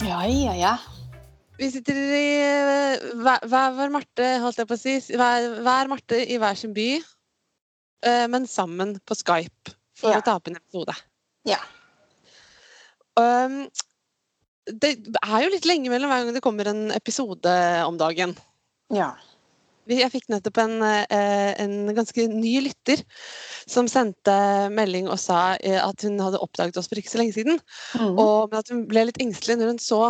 Ja, ja, ja. Vi sitter i eh, hver, hver Marte, holdt jeg på å si, hver, hver Marte i hver sin by, eh, men sammen på Skype for Ja. å ta opp en episode. Ja. Um, det er jo litt lenge mellom hver gang det kommer en episode om dagen. Ja. Vi- Jeg fikk nettopp en, eh, en ganske ny lytter som sendte melding og sa eh, at hun hadde oppdaget oss for ikke så lenge siden. Mm. Og, men at hun ble litt engstelig når hun så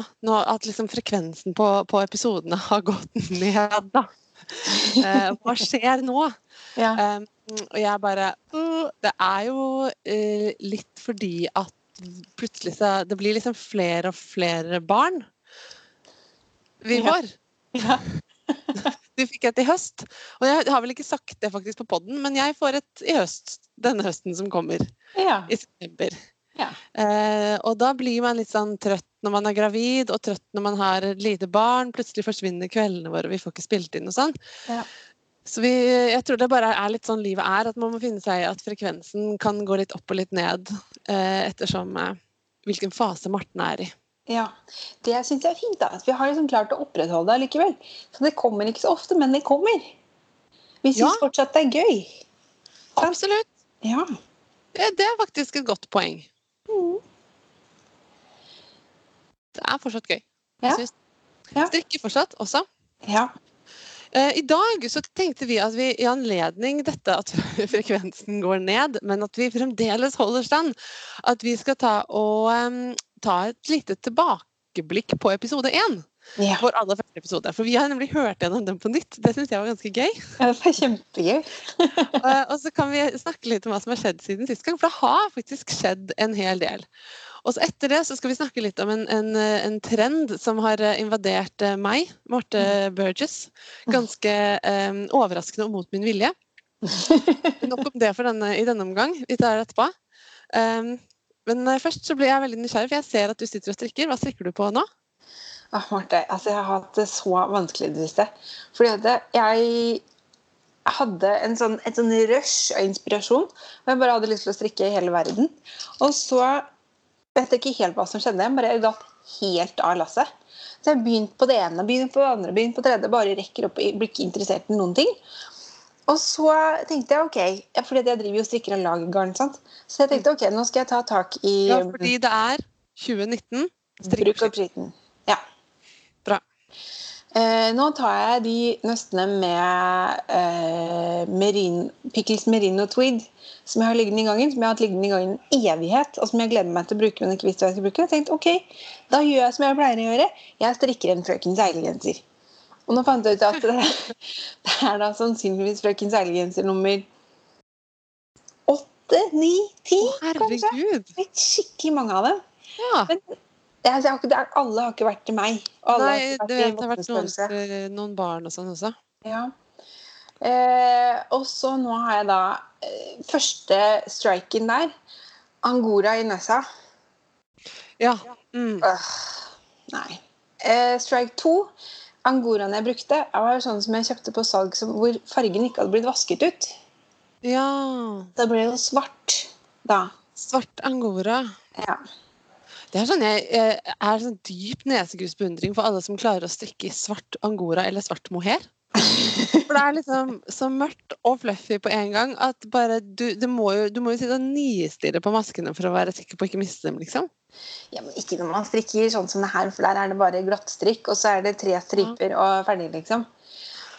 at liksom frekvensen på, på episodene har gått ned. Da. Eh, hva skjer nå? ja. Um, og jeg bare «Uh, Det er jo litt fordi at plutselig så Det blir liksom flere og flere barn vi Ja. ja. Du fikk et i høst. Og jeg har vel ikke sagt det faktisk på poden, men jeg får et i høst. Denne høsten som kommer, ja. i september. Ja. Eh, og da blir man litt sånn trøtt når man er gravid, og trøtt når man har et lite barn. Plutselig forsvinner kveldene våre, og vi får ikke spilt inn og sånn. Ja. Så vi, jeg tror det bare er litt sånn livet er, at man må finne seg i at frekvensen kan gå litt opp og litt ned eh, ettersom eh, hvilken fase Marten er i. ja. Det syns jeg er fint, da. At vi har liksom klart å opprettholde det likevel. Så det kommer ikke så ofte, men det kommer. Vi syns Ja. fortsatt det er gøy. Så. Absolutt. Ja. Det, det er faktisk et godt poeng. Mm. Det er fortsatt gøy. Ja. Jeg. Ja. Strikker fortsatt også. ja. Eh, I dag så tenkte vi at vi i anledning dette at frekvensen går ned, men at vi fremdeles holder stand, at vi skal ta og um, ta et lite tilbakeblikk på episode én. ja. Vår aller første episode. For vi har nemlig hørt gjennom den på nytt. Det syns jeg var ganske gøy. Ja, Det er kjempegøy. Eh, og så kan vi snakke litt om hva som har skjedd siden sist gang, for det har faktisk skjedd en hel del. Og så etter det så skal vi snakke litt om en, en, en trend som har eh, invadert eh, meg, Marte Burgess, ganske um, overraskende og mot min vilje. Nok om det for denne, i denne omgang. Vi tar det etterpå. Um, men først så blir jeg veldig nysgjerrig, for jeg ser at du sitter og strikker. Hva strikker du på nå? Ah, Marte, altså jeg har hatt det så vanskelig i det siste. Fordi at jeg hadde en sånn, et sånn rush av inspirasjon. Og jeg bare hadde lyst til å strikke i hele verden. Og så vet ikke helt hva som skjedde. Jeg bare datt helt av lasset. Så jeg begynte på det ene, begynte på det andre, begynte på det tredje. Bare rekker opp, blir ikke interessert i noen ting. Og så tenkte jeg ok, fordi jeg driver jo strikker og lager garn. sant? Så jeg tenkte ok, nå skal jeg ta tak i Ja, fordi det er 2019. Bruk opp skitten. Ja. Bra. Eh, nå tar jeg de nøstene med eh, merin, Pickles Merino Tweed, som jeg har liggende i gangen, som jeg har hatt liggende i gangen en evighet, og som jeg gleder meg til å bruke, men ikke visste hva jeg skulle bruke. Jeg tenkte ok, da gjør jeg som jeg pleier å gjøre. Jeg strikker en Frøken Seilegenser. Og nå fant jeg ut at det, det er da sannsynligvis Frøken Seilegenser nummer åtte, ni, ti, kanskje. Herregud. Litt skikkelig mange av dem. Ja. Men det, jeg har ikke, er, alle har ikke vært til meg. alle Nei, har du vet det har vært noen, eh, noen barn og sånn også. Ja. Eh, og så nå har jeg da eh, første striken der. Angora i nesa. Ja. Mm. Øh, nei. Eh, strike 2. Angoraen jeg brukte, var sånn som jeg kjøpte på salg som, hvor fargen ikke hadde blitt vasket ut. ja. Da ble det jo svart. Da. Svart angora. Ja. Det er sånn jeg, jeg er sånn dyp nesegrusbeundring for alle som klarer å strikke i svart angora eller svart mohair. For det er liksom så mørkt og fluffy på en gang at bare du, du må jo, du må jo sitte og nistirre på maskene for å være sikker på å ikke miste dem, liksom. ja, men ikke når man strikker sånn som det her, for der er det bare glattstrikk, og så er det tre striper og ferdig, liksom.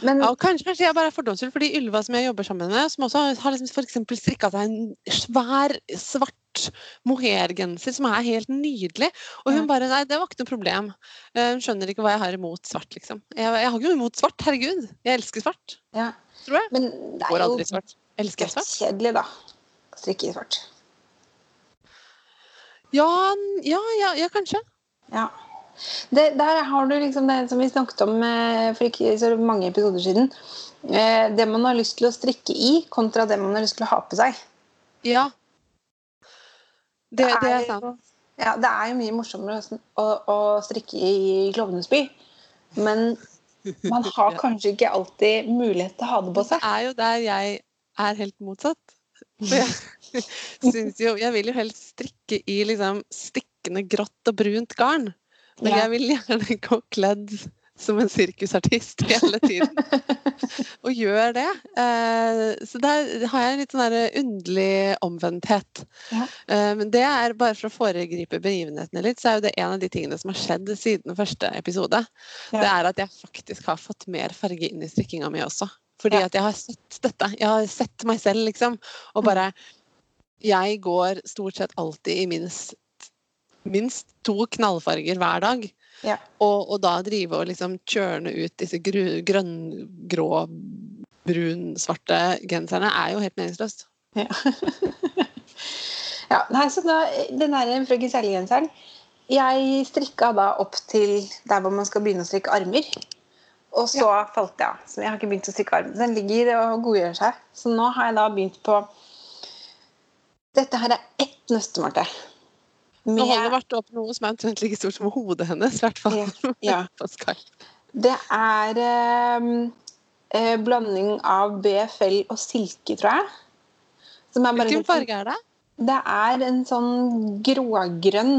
Men Ja, kanskje, kanskje jeg bare er fordomsfull, fordi Ylva som jeg jobber sammen med, som også har, liksom eksempel strikka seg en svær, svart mohairgenser som er helt nydelig. Og hun bare Nei, det var ikke noe problem. Eh, Hun skjønner ikke hva jeg har imot svart, liksom. Jeg, jeg har ikke noe imot svart, herregud. Jeg elsker svart. ja. Tror jeg. Men det Går er aldri jo svart. Elsker jeg svart? Kjedelig, da. Strikke i svart. Ja, ja, ja, ja kanskje. Ja. Det, der har du liksom det som vi snakket om eh, for ikke så mange episoder siden. Eh, det man har lyst til å strikke i, kontra det man har lyst til å ha på seg. Ja. Det, det er sant. Ja, det er jo mye morsommere å, å, å strikke i Klovnenes by. Men man har kanskje ikke alltid mulighet til å ha det på seg. Det er jo der jeg er helt motsatt. For jeg syns jo Jeg vil jo helst strikke i liksom stikkende grått og brunt garn. Men jeg vil gjerne gå kledd som en sirkusartist hele tiden. og gjør det. Eh, så der har jeg en litt sånn der underlig omvendthet. Ja. Eh, men det er bare for å foregripe begivenhetene litt, så er jo det en av de tingene som har skjedd siden første episode. Ja. Det er at jeg faktisk har fått mer farge inn i strikkinga mi også. Fordi Ja. at jeg har sett dette. Jeg har sett meg selv, liksom. Og bare Jeg går stort sett alltid i minst minst to knallfarger hver dag. Ja. Og, og da drive og liksom kjørne ut disse grønn, grå, brun, svarte genserne er jo helt meningsløst. Ja. ja, nei, så da, den der Frøken Særlig-genseren Jeg strikka da opp til der hvor man skal begynne å strikke armer. Og så falt jeg av. Så jeg har ikke begynt å strikke armer. Den ligger og godgjør seg. Så nå har jeg da begynt på Dette her er ett nøstemarte. Nå holder vært opp noe som er omtrent like stort som hodet hennes. I hvert fall Ja, ja. Det er eh, eh, blanding av BFL og silke, tror jeg. Hvilken farge er det? Det er en sånn grågrønn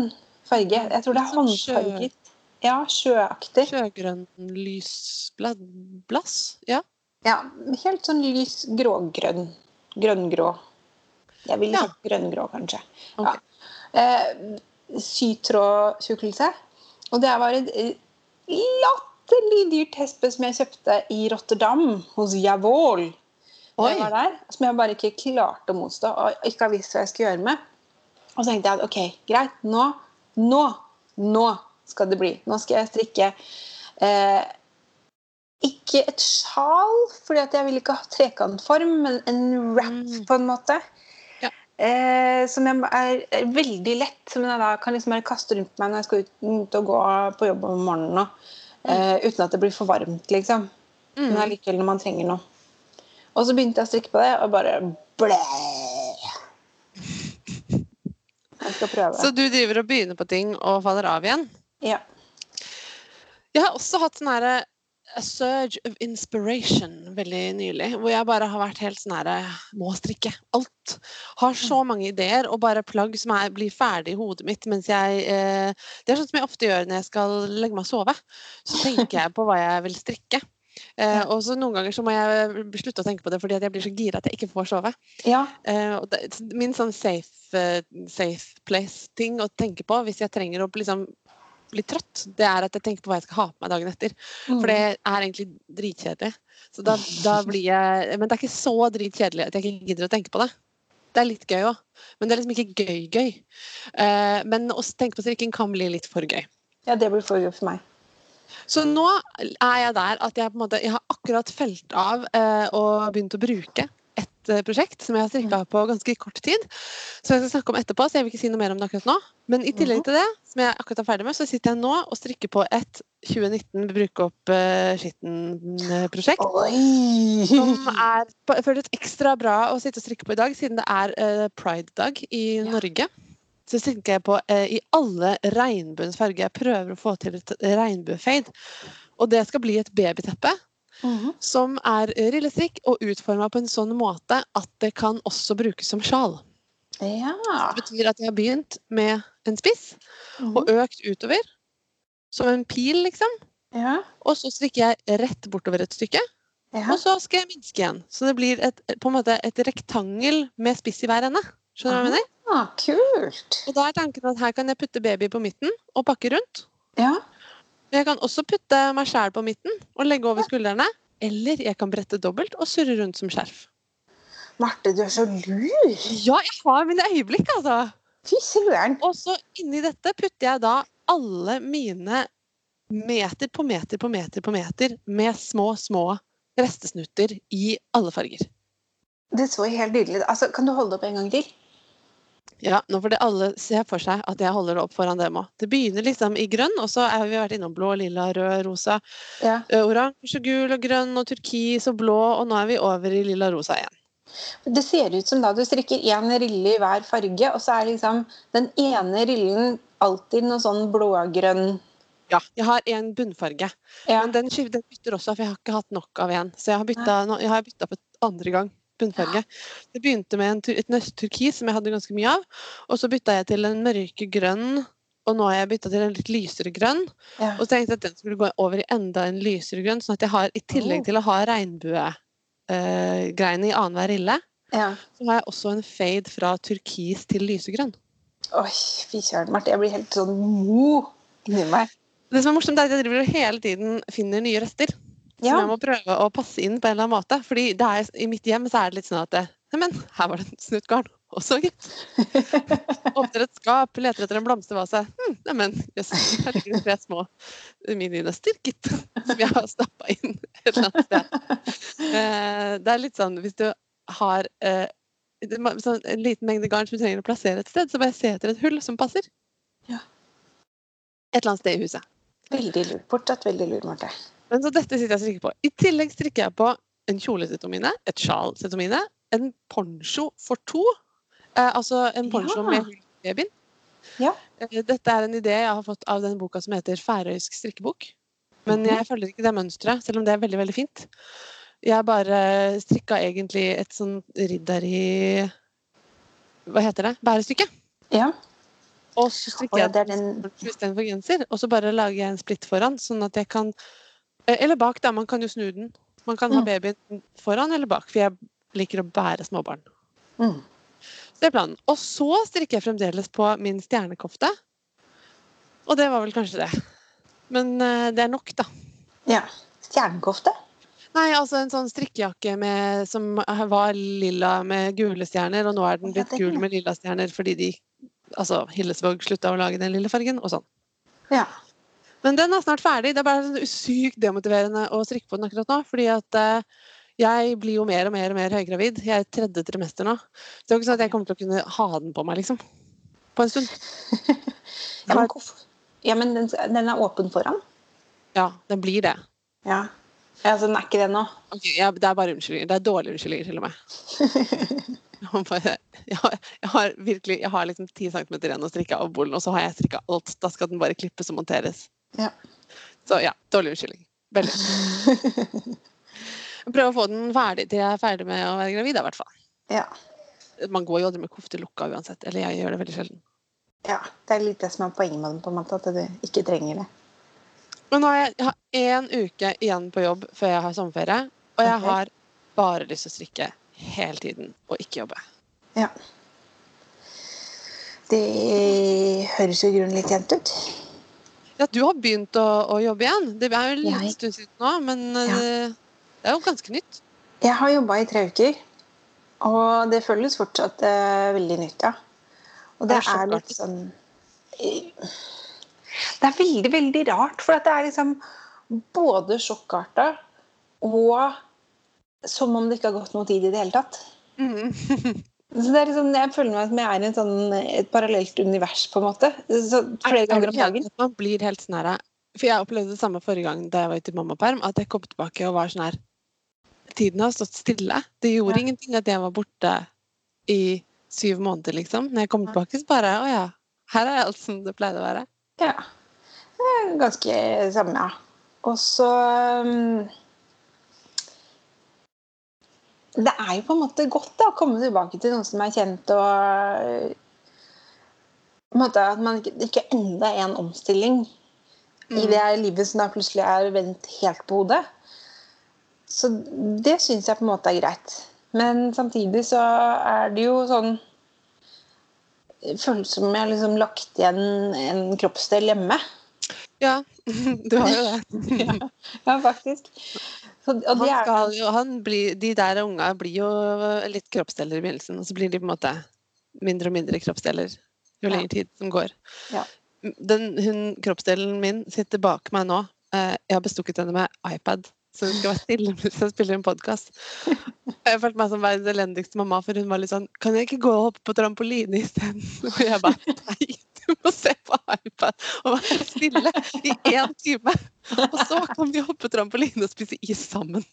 farge. Jeg tror det er sånn håndfarget. Ja, sjøaktig. Sjøgrønn lysblass? Ja. Ja, helt sånn lys grågrønn. Grønngrå. Jeg ville Ja. sagt grønngrå, kanskje. Ok. Ja. Eh, sytrådtjukkelse. Og det var et eh, latterlig dyrt hespe som jeg kjøpte i Rotterdam, hos Javol. Jeg var der, som jeg bare ikke klarte å motstå og ikke har visst hva jeg skulle gjøre med. Og så tenkte jeg at ok, greit, nå, nå, nå skal det bli. Nå skal jeg strikke eh, ikke et sjal, fordi jeg vil ikke ha trekantform, men en wrap Mm. på en måte. Eh, som jeg, er, er veldig lett, som jeg da kan liksom bare kaste rundt meg når jeg skal ut, ut og gå på jobb om morgenen. Og, eh, uten at det blir for varmt, liksom. Men Mm. allikevel når man trenger noe. Og så begynte jeg å strikke på det, og bare blæ. Jeg skal prøve. Så du driver og begynner på ting og faller av igjen? Ja. Jeg har også hatt sånn herre a surge of inspiration veldig nylig. Hvor jeg bare har vært helt sånn herre Må strikke. Alt. Har så mange ideer og bare plagg som er, blir ferdig i hodet mitt mens jeg eh, Det er sånn som jeg ofte gjør når jeg skal legge meg og sove. Så tenker jeg på hva jeg vil strikke. Eh, og så noen ganger så må jeg slutte å tenke på det fordi jeg blir så gira at jeg ikke får sove. ja. Eh, det, min sånn safe, eh, safe place-ting å tenke på hvis jeg trenger å liksom bli trøtt, det er at jeg tenker på hva jeg skal ha på meg dagen etter. For det er egentlig dritkjedelig. Så da, da blir jeg Men det er ikke så dritkjedelig at jeg ikke gidder å tenke på det. Det er litt gøy òg, men det er liksom ikke gøy-gøy. Uh, men å tenke på strikking kan bli litt for gøy. ja, det blir for gøy for meg. Så nå er jeg der at jeg på en måte Jeg har akkurat felt av eh, og begynt å bruke et eh, prosjekt som jeg har strikka på ganske kort tid. Som jeg skal snakke om etterpå, så jeg vil ikke si noe mer om det akkurat nå. Men i tillegg til det, som jeg akkurat er ferdig med, så sitter jeg nå og strikker på et 2019 bruke opp uh, skitten-prosjekt. Som er på- føles ekstra bra å sitte og strikke på i dag, siden det er eh, pride-dag i Ja. Norge. Så strikker jeg på eh, i alle regnbuens farger. Jeg prøver å få til et regnbuefade. Og det skal bli et babyteppe Mhm. som er rillestrikk og utforma på en sånn måte at det kan også brukes som sjal. Ja. Det betyr at jeg har begynt med en spiss Mhm. og økt utover. Som en pil, liksom. ja. Og så strikker jeg rett bortover et stykke. ja. Og så skal jeg minske igjen. Så det blir et, på en måte et rektangel med spiss i hver ende. Skjønner du hva jeg mener? Ah, kult. Og da er tanken at her kan jeg putte baby på midten og pakke rundt. Ja. Men jeg kan også putte meg sjæl på midten og legge over skuldrene. Eller jeg kan brette dobbelt og surre rundt som skjerf. Marte, du er så lur. Ja, jeg har mine øyeblikk, altså! Fy søren. Og så inni dette putter jeg da alle mine meter på meter på meter på meter med små, små restesnutter i alle farger. Det så helt nydelig ut. Altså, kan du holde opp en gang til? Ja, nå får det alle se for seg at jeg holder det opp foran dem òg. Det begynner liksom i grønn, og så har vi vært innom blå, lilla, rød, rosa, Ja. oransje, gul og grønn og turkis og blå, og nå er vi over i lilla, rosa igjen. Det ser ut som da du strikker én rille i hver farge, og så er liksom den ene rillen alltid noe sånn blågrønn Ja. Jeg har en bunnfarge, ja. men den, den bytter også, for jeg har ikke hatt nok av en. Så jeg har bytta, nå, jeg har bytta på andre gang. Bunnfarge. Det begynte med en, et nøst turkis som jeg hadde ganske mye av. Og så bytta jeg til en mørkegrønn og nå har jeg bytta til en litt lysere grønn. Ja. Og så tenkte jeg at den skulle gå over i enda en lysere grønn, sånn at jeg har i tillegg Oh. til å ha regnbuegreiene i annenhver rille, ja. så har jeg også en fade fra turkis til lysegrønn. Oi, fy søren, Marte. Jeg blir helt sånn mo inni meg. Det som er morsomt, er at jeg driver hele tiden finner nye røster. Som jeg må prøve å passe inn på en eller annen måte. Fordi det er, i mitt hjem så er det litt sånn at Neimen, her var det en snuttgarn også, gitt. Åpner et skap, leter etter en blomstervase. Hm, Neimen, jøss, her ligger det tre små mininøster, gitt. Som jeg har stappa inn et eller annet sted. Eh, Det er litt sånn hvis du har eh, sånn, en liten mengde garn som du trenger å plassere et sted, så bare se etter et hull som passer. Ja. Et eller annet sted i huset. Veldig lurt. Fortsatt veldig lurt, Marte. Men så dette sitter jeg og strikker på. I tillegg strikker jeg på en kjole til Tomine, et sjal til Tomine, en poncho for to. Eh, altså en poncho Ja. med babyen. Ja. Eh, dette er en idé jeg har fått av den boka som heter Færøysk strikkebok. Men Mhm. jeg følger ikke det mønsteret, selv om det er veldig, veldig fint. Jeg bare strikka egentlig et sånn ridderi... Hva heter det? Bærestykke. Ja. Og så strikker ja, jeg den istedenfor genser. Og så bare lager jeg en splitt foran, sånn at jeg kan Eller bak, da. Man kan jo snu den. Man kan ha Mm. babyen foran eller bak, for jeg liker å bære småbarn. mm. Så det er planen. Og så strikker jeg fremdeles på min stjernekofte. Og det var vel kanskje det. Men eh, det er nok, da. Ja. Stjernekofte? Nei, altså en sånn strikkejakke med, som var lilla med gule stjerner, og nå er den blitt gul med lilla stjerner fordi de Altså Hillesvåg slutta å lage den lille fargen, og sånn. Ja. Men den er snart ferdig. Det er bare sånn sykt demotiverende å strikke på den akkurat nå. Fordi at eh, jeg blir jo mer og mer og mer høygravid. Jeg er i tredje trimester nå. Så det er jo ikke sånn at jeg kommer til å kunne ha den på meg, liksom. På en stund. Ja, men, ja, men den, den er åpen foran? Ja, den blir det. Ja. ja så den er ikke det nå? Okay, ja, det er bare unnskyldninger. Det er dårlige unnskyldninger, til og med. Jeg har, bare, jeg har, jeg har virkelig Jeg har liksom 10 cm igjen å strikke av bollen, og så har jeg strikka alt. Da skal den bare klippes og monteres. Ja. Så ja, dårlig unnskyldning. Veldig. Prøv å få den ferdig til jeg er ferdig med å være gravid, i hvert fall. Ja. Man går jo aldri med kofte lukka uansett. Eller jeg gjør det veldig sjelden. ja. Det er litt det som er poenget med den, på en måte, at du ikke trenger det. Men nå har jeg, jeg har én uke igjen på jobb før jeg har sommerferie. Og jeg har bare lyst til å strikke hele tiden og ikke jobbe. Ja. Det høres jo i grunnen litt jevnt ut. Ja, du har begynt å, å jobbe igjen. Det er jo en liten stund siden nå, men Ja. eh, det er jo ganske nytt. Jeg har jobba i tre uker, og det føles fortsatt eh, veldig nytt, ja. Og det Er det er litt sjokkartet? sånn Det er veldig, veldig rart, for det er liksom både sjokkarta og som om det ikke har gått noe tid i det hele tatt. Mhm. Så det er liksom, Jeg føler meg som jeg er i en sånn, et parallelt univers, på en måte. Så flere Er ganger om dagen. Man blir helt sånn her For jeg opplevde det samme forrige gang da jeg var ute i mammaperm, at jeg kom tilbake og var sånn her Tiden har stått stille. Det gjorde Ja. ingenting at jeg var borte i syv måneder, liksom. Når jeg kom tilbake, så bare Å ja, her er alt som det pleide å være. Ja. Det er Ganske samme, ja. Og så um, Det er jo på en måte godt da, å komme tilbake til noe som er kjent, og på en måte at man ikke, ikke enda er en omstilling i det livet som da plutselig er vendt helt på hodet. Så det syns jeg på en måte er greit. Men samtidig så er det jo sånn Føles som jeg har liksom lagt igjen en kroppsdel hjemme. Ja, du har jo det. Ja, faktisk. Så, og Han er, skal jo, han blir, de der unga blir jo litt kroppsdeler i begynnelsen, og så blir de på en måte mindre og mindre kroppsdeler jo Ja. lenger tid som går. Ja. Den, hun, kroppsdelen min sitter bak meg nå. Eh, Jeg har bestukket henne med iPad, så hun skal være stille mens jeg spiller en podkast. Jeg følte meg som verdens elendigste mamma, for hun var litt sånn Kan jeg ikke gå og hoppe på trampoline isteden? Og jeg bare Nei, du må se på iPad og være stille i én time. Og så kan vi hoppe trampoline og spise is sammen.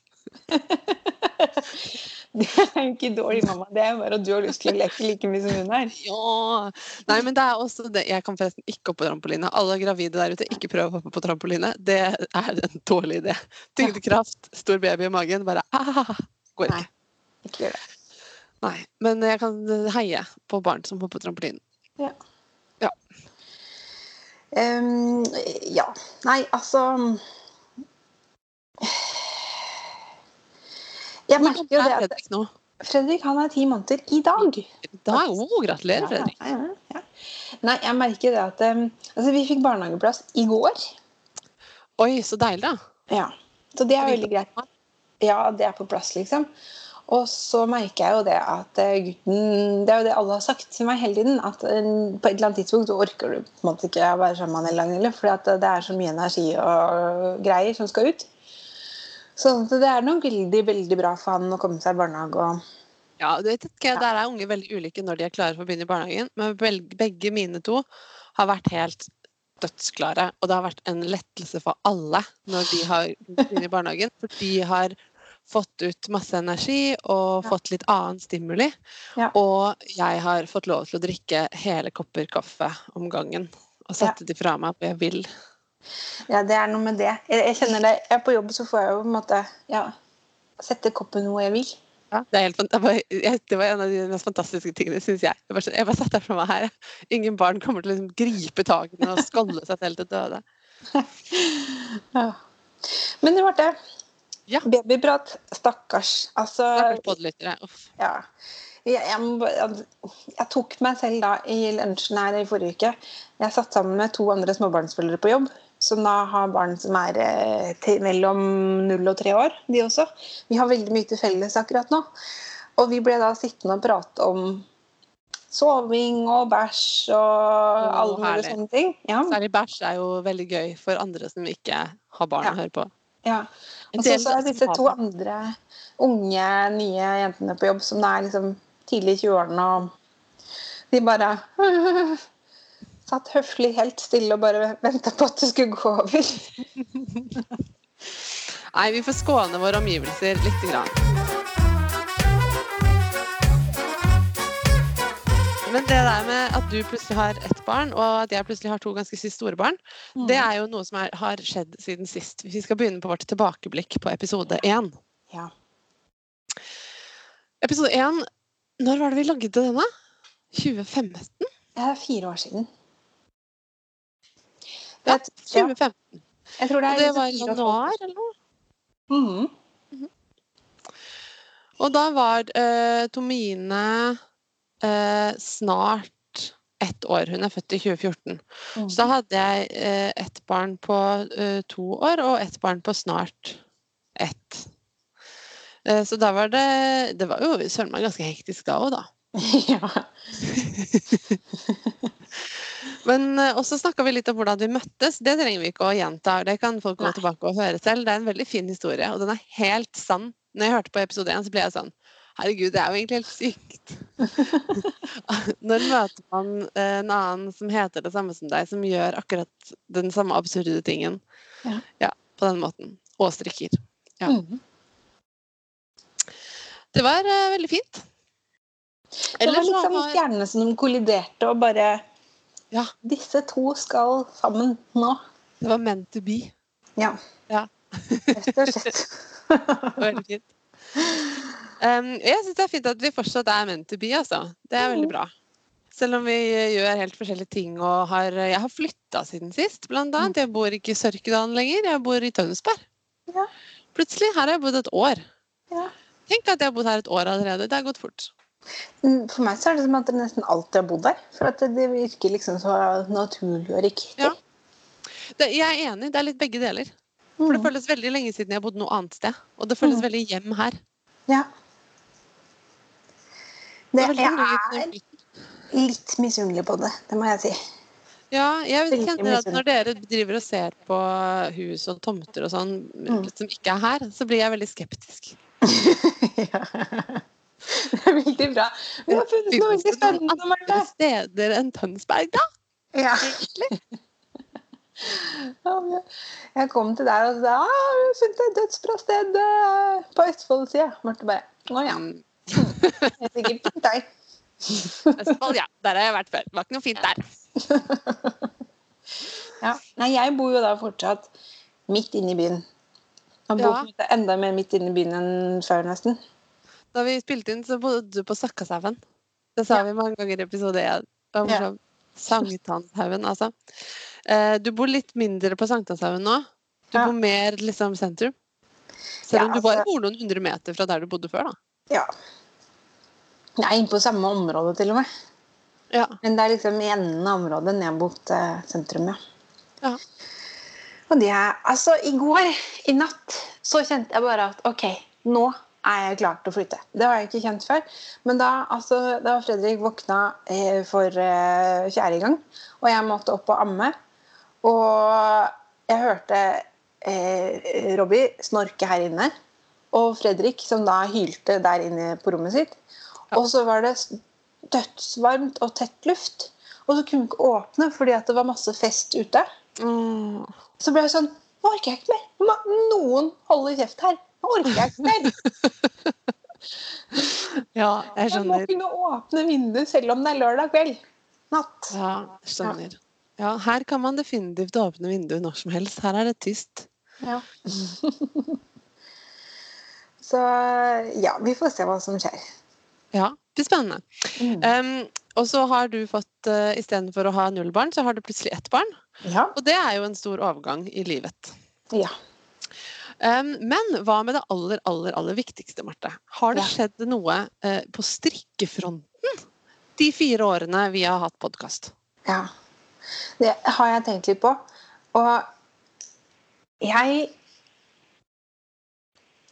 det er jo ikke dårlig mamma, det er bare at du har lyst til å leke like mye som hun er. Ja! Nei, men det er også det. Jeg kan forresten ikke hoppe på trampoline. Alle gravide der ute, ikke prøv å hoppe på trampoline. Det er en dårlig idé. Tyngdekraft, stor baby i magen, bare ah, går Nei. ikke. Ikke gjør det. Nei, men jeg kan heie på barn som hopper på trampolinen. Um, ja. Nei, altså Jeg merker jo det at Fredrik. Han er ti måneder i dag. Da, oh, gratulerer, Fredrik. Ja, ja, ja. Nei, jeg merker det at um, altså, Vi fikk barnehageplass i går. Oi, så deilig, da. Ja. Så det er veldig greit. Ja, det er på plass, liksom. Og så merker jeg jo det at eh, gutten Det er jo det alle har sagt til meg hele tiden. At eh, på et eller annet tidspunkt så orker du på en måte ikke å være sammen med han hele dagen. For det er så mye energi og greier som skal ut. Så det er nok veldig veldig bra for han å komme seg i barnehage. og Ja, du vet ikke, Der er unge veldig ulike når de er klare for å begynne i barnehagen. Men begge mine to har vært helt dødsklare. Og det har vært en lettelse for alle når de har begynt i barnehagen. For de har fått ut masse energi og Ja. fått litt annen stimuli. Ja. Og jeg har fått lov til å drikke hele kopper kaffe om gangen. Og sette de fra meg hvor jeg vil. Ja, det er noe med det. Jeg, jeg kjenner det. Jeg er på jobb, så får jeg jo på en måte ja, sette koppen hvor jeg vil. Ja, det, helt, det, var, det var en av de mest fantastiske tingene, syns jeg. Jeg bare, jeg bare setter fra meg her. Ingen barn kommer til å liksom gripe tak i den og skålde seg selv til døde. Ja. Men det det. Ja. Babyprat. Stakkars. Altså Stakkars podlyttere. Uff. Ja. Jeg, jeg, jeg, jeg tok meg selv da i lunsjen her i forrige uke. Jeg satt sammen med to andre småbarnsforeldre på jobb, som da har barn som er eh, til, mellom null og tre år, de også. Vi har veldig mye til felles akkurat nå. Og vi ble da sittende og prate om soving og bæsj og alle mulige sånne ting. Ja. Særlig bæsj er jo veldig gøy for andre som ikke har barn Ja. å høre på. ja. Og så så er disse to andre unge, nye jentene på jobb som er liksom tidlig i 20-årene, og de bare satt høflig helt stille og bare venta på at det skulle gå over. Nei, vi får skåne våre omgivelser lite grann. Men det der med at du plutselig har ett barn, og at jeg plutselig har to ganske store barn, det er jo noe som er, har skjedd siden sist. Vi skal begynne på vårt tilbakeblikk på episode én. Ja. Episode én Når var det vi lagde denne? da? 2015? Det er fire år siden. Det, er 2015. jeg tror det Og er det liksom var i og januar, eller noe? Mhm. Og da var uh, Tomine uh, snart ett år. Hun er født i 2014. Mhm. Så da hadde jeg uh, ett barn på to år og ett barn på snart ett. Så da var det Det var jo søren meg ganske hektisk da òg, da. ja. Men eh, også snakka vi litt om hvordan vi møttes. Det trenger vi ikke å gjenta. Det kan folk gå tilbake og høre selv. Det er en veldig fin historie, og den er helt sann. Når jeg hørte på episode én, så ble jeg sånn Herregud, det er jo egentlig helt sykt. Når møter man eh, en annen som heter det samme som deg, som gjør akkurat den samme absurde tingen Ja. på den måten. Og strikker. Ja. Mm. Det var uh, veldig fint. Det var liksom har- stjernene som kolliderte og bare Ja. Disse to skal sammen nå. Det var meant to be. Ja. Ja. Rett og slett. Veldig fint. Um, jeg syns det er fint at vi fortsatt er meant to be, altså. Det er veldig Mhm. bra. Selv om vi gjør helt forskjellige ting og har Jeg har flytta siden sist, blant annet. Jeg bor ikke i Sørkedalen lenger, jeg bor i Tønsberg. Ja. Plutselig. Her har jeg bodd et år. Ja. Tenk at jeg har bodd her et år allerede. Det har gått fort. Mm, For meg så er det som at dere nesten alltid har bodd der. For at det det virker liksom så naturlig og riktig. Ja. Det, jeg er enig, det er litt begge deler. For det Mm. føles veldig lenge siden jeg har bodd noe annet sted. Og det føles Mm. veldig hjem her. Ja. Det, det jeg er litt misunnelig på det, det må jeg si. Ja, jeg kjenner at når dere driver og ser på hus og tomter og sånn Mm. som ikke er her, så blir jeg veldig skeptisk. ja. Det er veldig bra. Vi har funnet noe veldig spennende, Marte. andre steder enn Tønsberg, da? Ja. Jeg kom til deg og sa ah, vi har funnet et dødsbra sted på Østfold-sida. Marte bare Å ja. Det er sikkert fint der. Østfold, ja. Der har jeg vært før. Det var ikke noe fint der. Ja. Nei, jeg bor jo da fortsatt midt inne i byen. Og bor Ja. enda mer midt inne i byen enn før, nesten. Da vi spilte inn, så bodde du på Sakkashaugen. Det sa Ja. vi mange ganger i episode én. Ja. Sankthanshaugen, altså. Eh, du bor litt mindre på Sankthanshaugen nå. Du Ja. bor mer liksom sentrum. Selv Ja, om du bare altså- bor noen hundre meter fra der du bodde før, da. Ja. Jeg er inne på samme område, til og med. Ja. Men det er liksom i enden av området ned mot eh, sentrum, ja. Ja. Og det er Altså, i går, i natt, så kjente jeg bare at ok, nå er jeg klar til å flytte. Det har jeg ikke kjent før. Men da, altså, da Fredrik våkna eh, for eh, fjerde gang, og jeg måtte opp og amme, og jeg hørte eh, Robbie snorke her inne, og Fredrik som da hylte der inne på rommet sitt, og så var det dødsvarmt og tett luft. Og så kunne vi ikke åpne fordi at det var masse fest ute. Mm. Så ble jeg sånn Nå orker jeg ikke mer. Nå må noen holde kjeft her. Nå orker jeg ikke mer. ja, jeg Jeg må skjønner. kunne åpne vinduet selv om det er lørdag kveld. Natt. Ja, skjønner. Ja, her kan man definitivt åpne vinduet når som helst. Her er det tyst. Ja. Så ja, vi får se hva som skjer. Ja, det blir spennende. Mm. Um, og så har du fått, uh, istedenfor å ha null barn, så har du plutselig ett barn. Ja. Og det er jo en stor overgang i livet. ja. Men hva med det aller, aller, aller viktigste, Marte? Har det skjedd noe uh, på strikkefronten de fire årene vi har hatt podkast? Ja. Det har jeg tenkt litt på. Og jeg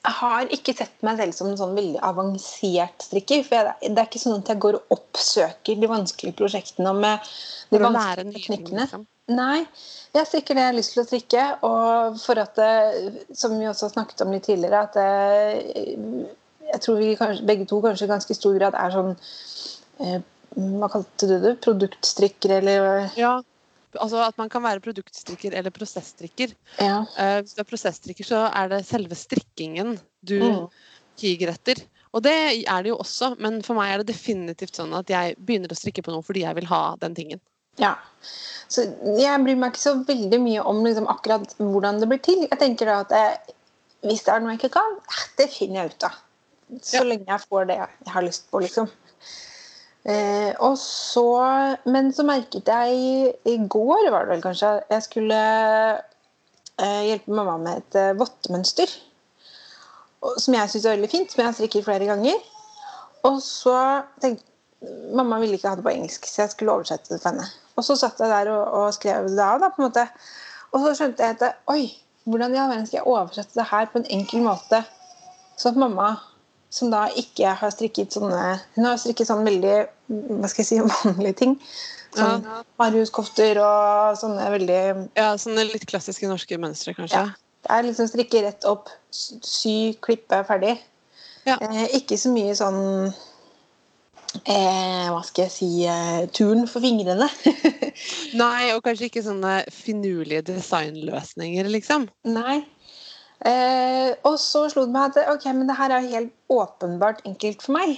har ikke sett meg selv som en sånn veldig avansert strikker. For jeg, det er ikke sånn at jeg går og oppsøker de vanskelige prosjektene med de vanskelige teknikkene. liksom? Nei, jeg strikker det jeg har lyst til å strikke. Og for at det, som vi også snakket om litt tidligere, at det, jeg tror vi kanskje, begge to kanskje i ganske stor grad er sånn eh, Hva kalte du det? Produktstrikker, eller Ja. Altså at man kan være produktstrikker eller prosessstrikker. Ja. Uh, hvis du er prosessstrikker, så er det selve strikkingen du Mm. higer etter. Og det er det jo også, men for meg er det definitivt sånn at jeg begynner å strikke på noe fordi jeg vil ha den tingen. Ja. Så jeg bryr meg ikke så veldig mye om liksom, akkurat hvordan det blir til. Jeg tenker da at jeg, hvis det er noe jeg ikke kan, eh, det finner jeg ut av. Så Ja. lenge jeg får det jeg har lyst på, liksom. Eh, og så, men så merket jeg i går, var det vel kanskje, jeg skulle eh, hjelpe mamma med et eh, vottemønster. Som jeg syns er veldig fint, som jeg strikker flere ganger. Og så tenkte Mamma ville ikke ha det på engelsk, så jeg skulle oversette det for henne. Og så satt jeg der og, og skrev det av, da, på en måte. Og så skjønte jeg at oi, hvordan i all verden skal jeg oversette det her på en enkel måte? Sånn at mamma, som da ikke har strikket sånne Hun har strikket sånn veldig hva skal jeg si, vanlige ting. Sånn Ja. Mariuskofter og sånne veldig Ja, Sånne litt klassiske norske mønstre, kanskje. Ja. Det er liksom strikke rett opp, sy, klippe, ferdig. Ja. Eh, ikke så mye sånn eh, Hva skal jeg si eh, turen for fingrene. Nei, og kanskje ikke sånne finurlige designløsninger, liksom. Nei. Eh, og så slo det meg at ok, men det her er jo helt åpenbart enkelt for meg.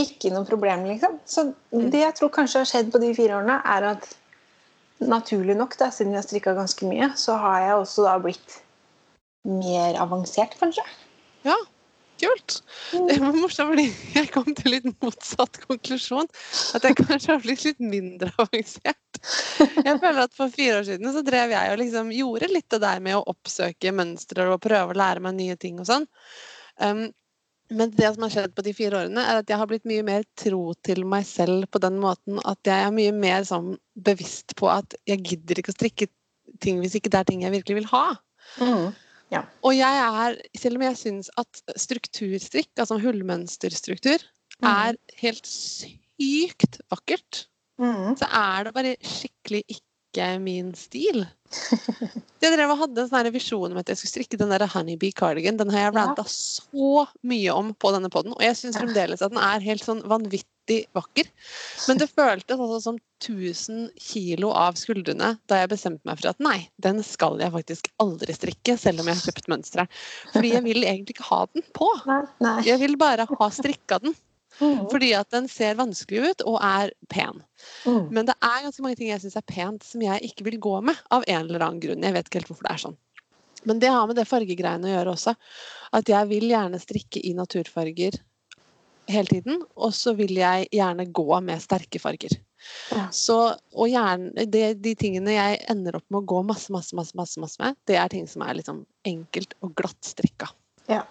Ikke noe problem, liksom. Så det jeg tror kanskje har skjedd på de fire årene, er at naturlig nok, da, siden jeg har strikka ganske mye, så har jeg også da blitt mer avansert, kanskje. Ja, kult. Det var morsomt, fordi jeg kom til litt motsatt konklusjon. At jeg kanskje har blitt litt mindre avansert. Jeg føler at For fire år siden så drev jeg og liksom gjorde litt det der med å oppsøke mønstre og prøve å lære meg nye ting og sånn. Um, men det som har skjedd på de fire årene, er at jeg har blitt mye mer tro til meg selv på den måten at jeg er mye mer sånn bevisst på at jeg gidder ikke å strikke ting hvis ikke det er ting jeg virkelig vil ha. Mm. Og jeg er, selv om jeg syns at strukturstrikk, altså hullmønsterstruktur, Mm. er helt sykt vakkert, Mm. så er det bare skikkelig ikke min stil. Jeg drev og hadde en sånn visjon om at jeg skulle strikke den der honeybee cardigan. Den har jeg Ja. ranta så mye om på denne poden, og jeg syns fremdeles at den er helt sånn vanvittig vakker. Men det føltes altså som 1000 kilo av skuldrene da jeg bestemte meg for at nei, den skal jeg faktisk aldri strikke, selv om jeg har kjøpt mønsteret. Fordi jeg vil egentlig ikke ha den på. Jeg vil bare ha strikka den. Mm. Fordi at den ser vanskelig ut og er pen. Mm. Men det er ganske mange ting jeg syns er pent som jeg ikke vil gå med av en eller annen grunn. Jeg vet ikke helt hvorfor det er sånn. Men det har med det fargegreiene å gjøre også. At jeg vil gjerne strikke i naturfarger hele tiden. Og så vil jeg gjerne gå med sterke farger. Ja. Så, og gjerne, det, de tingene jeg ender opp med å gå masse, masse, masse, masse, masse med, det er ting som er liksom enkelt og glatt strikka. Ja.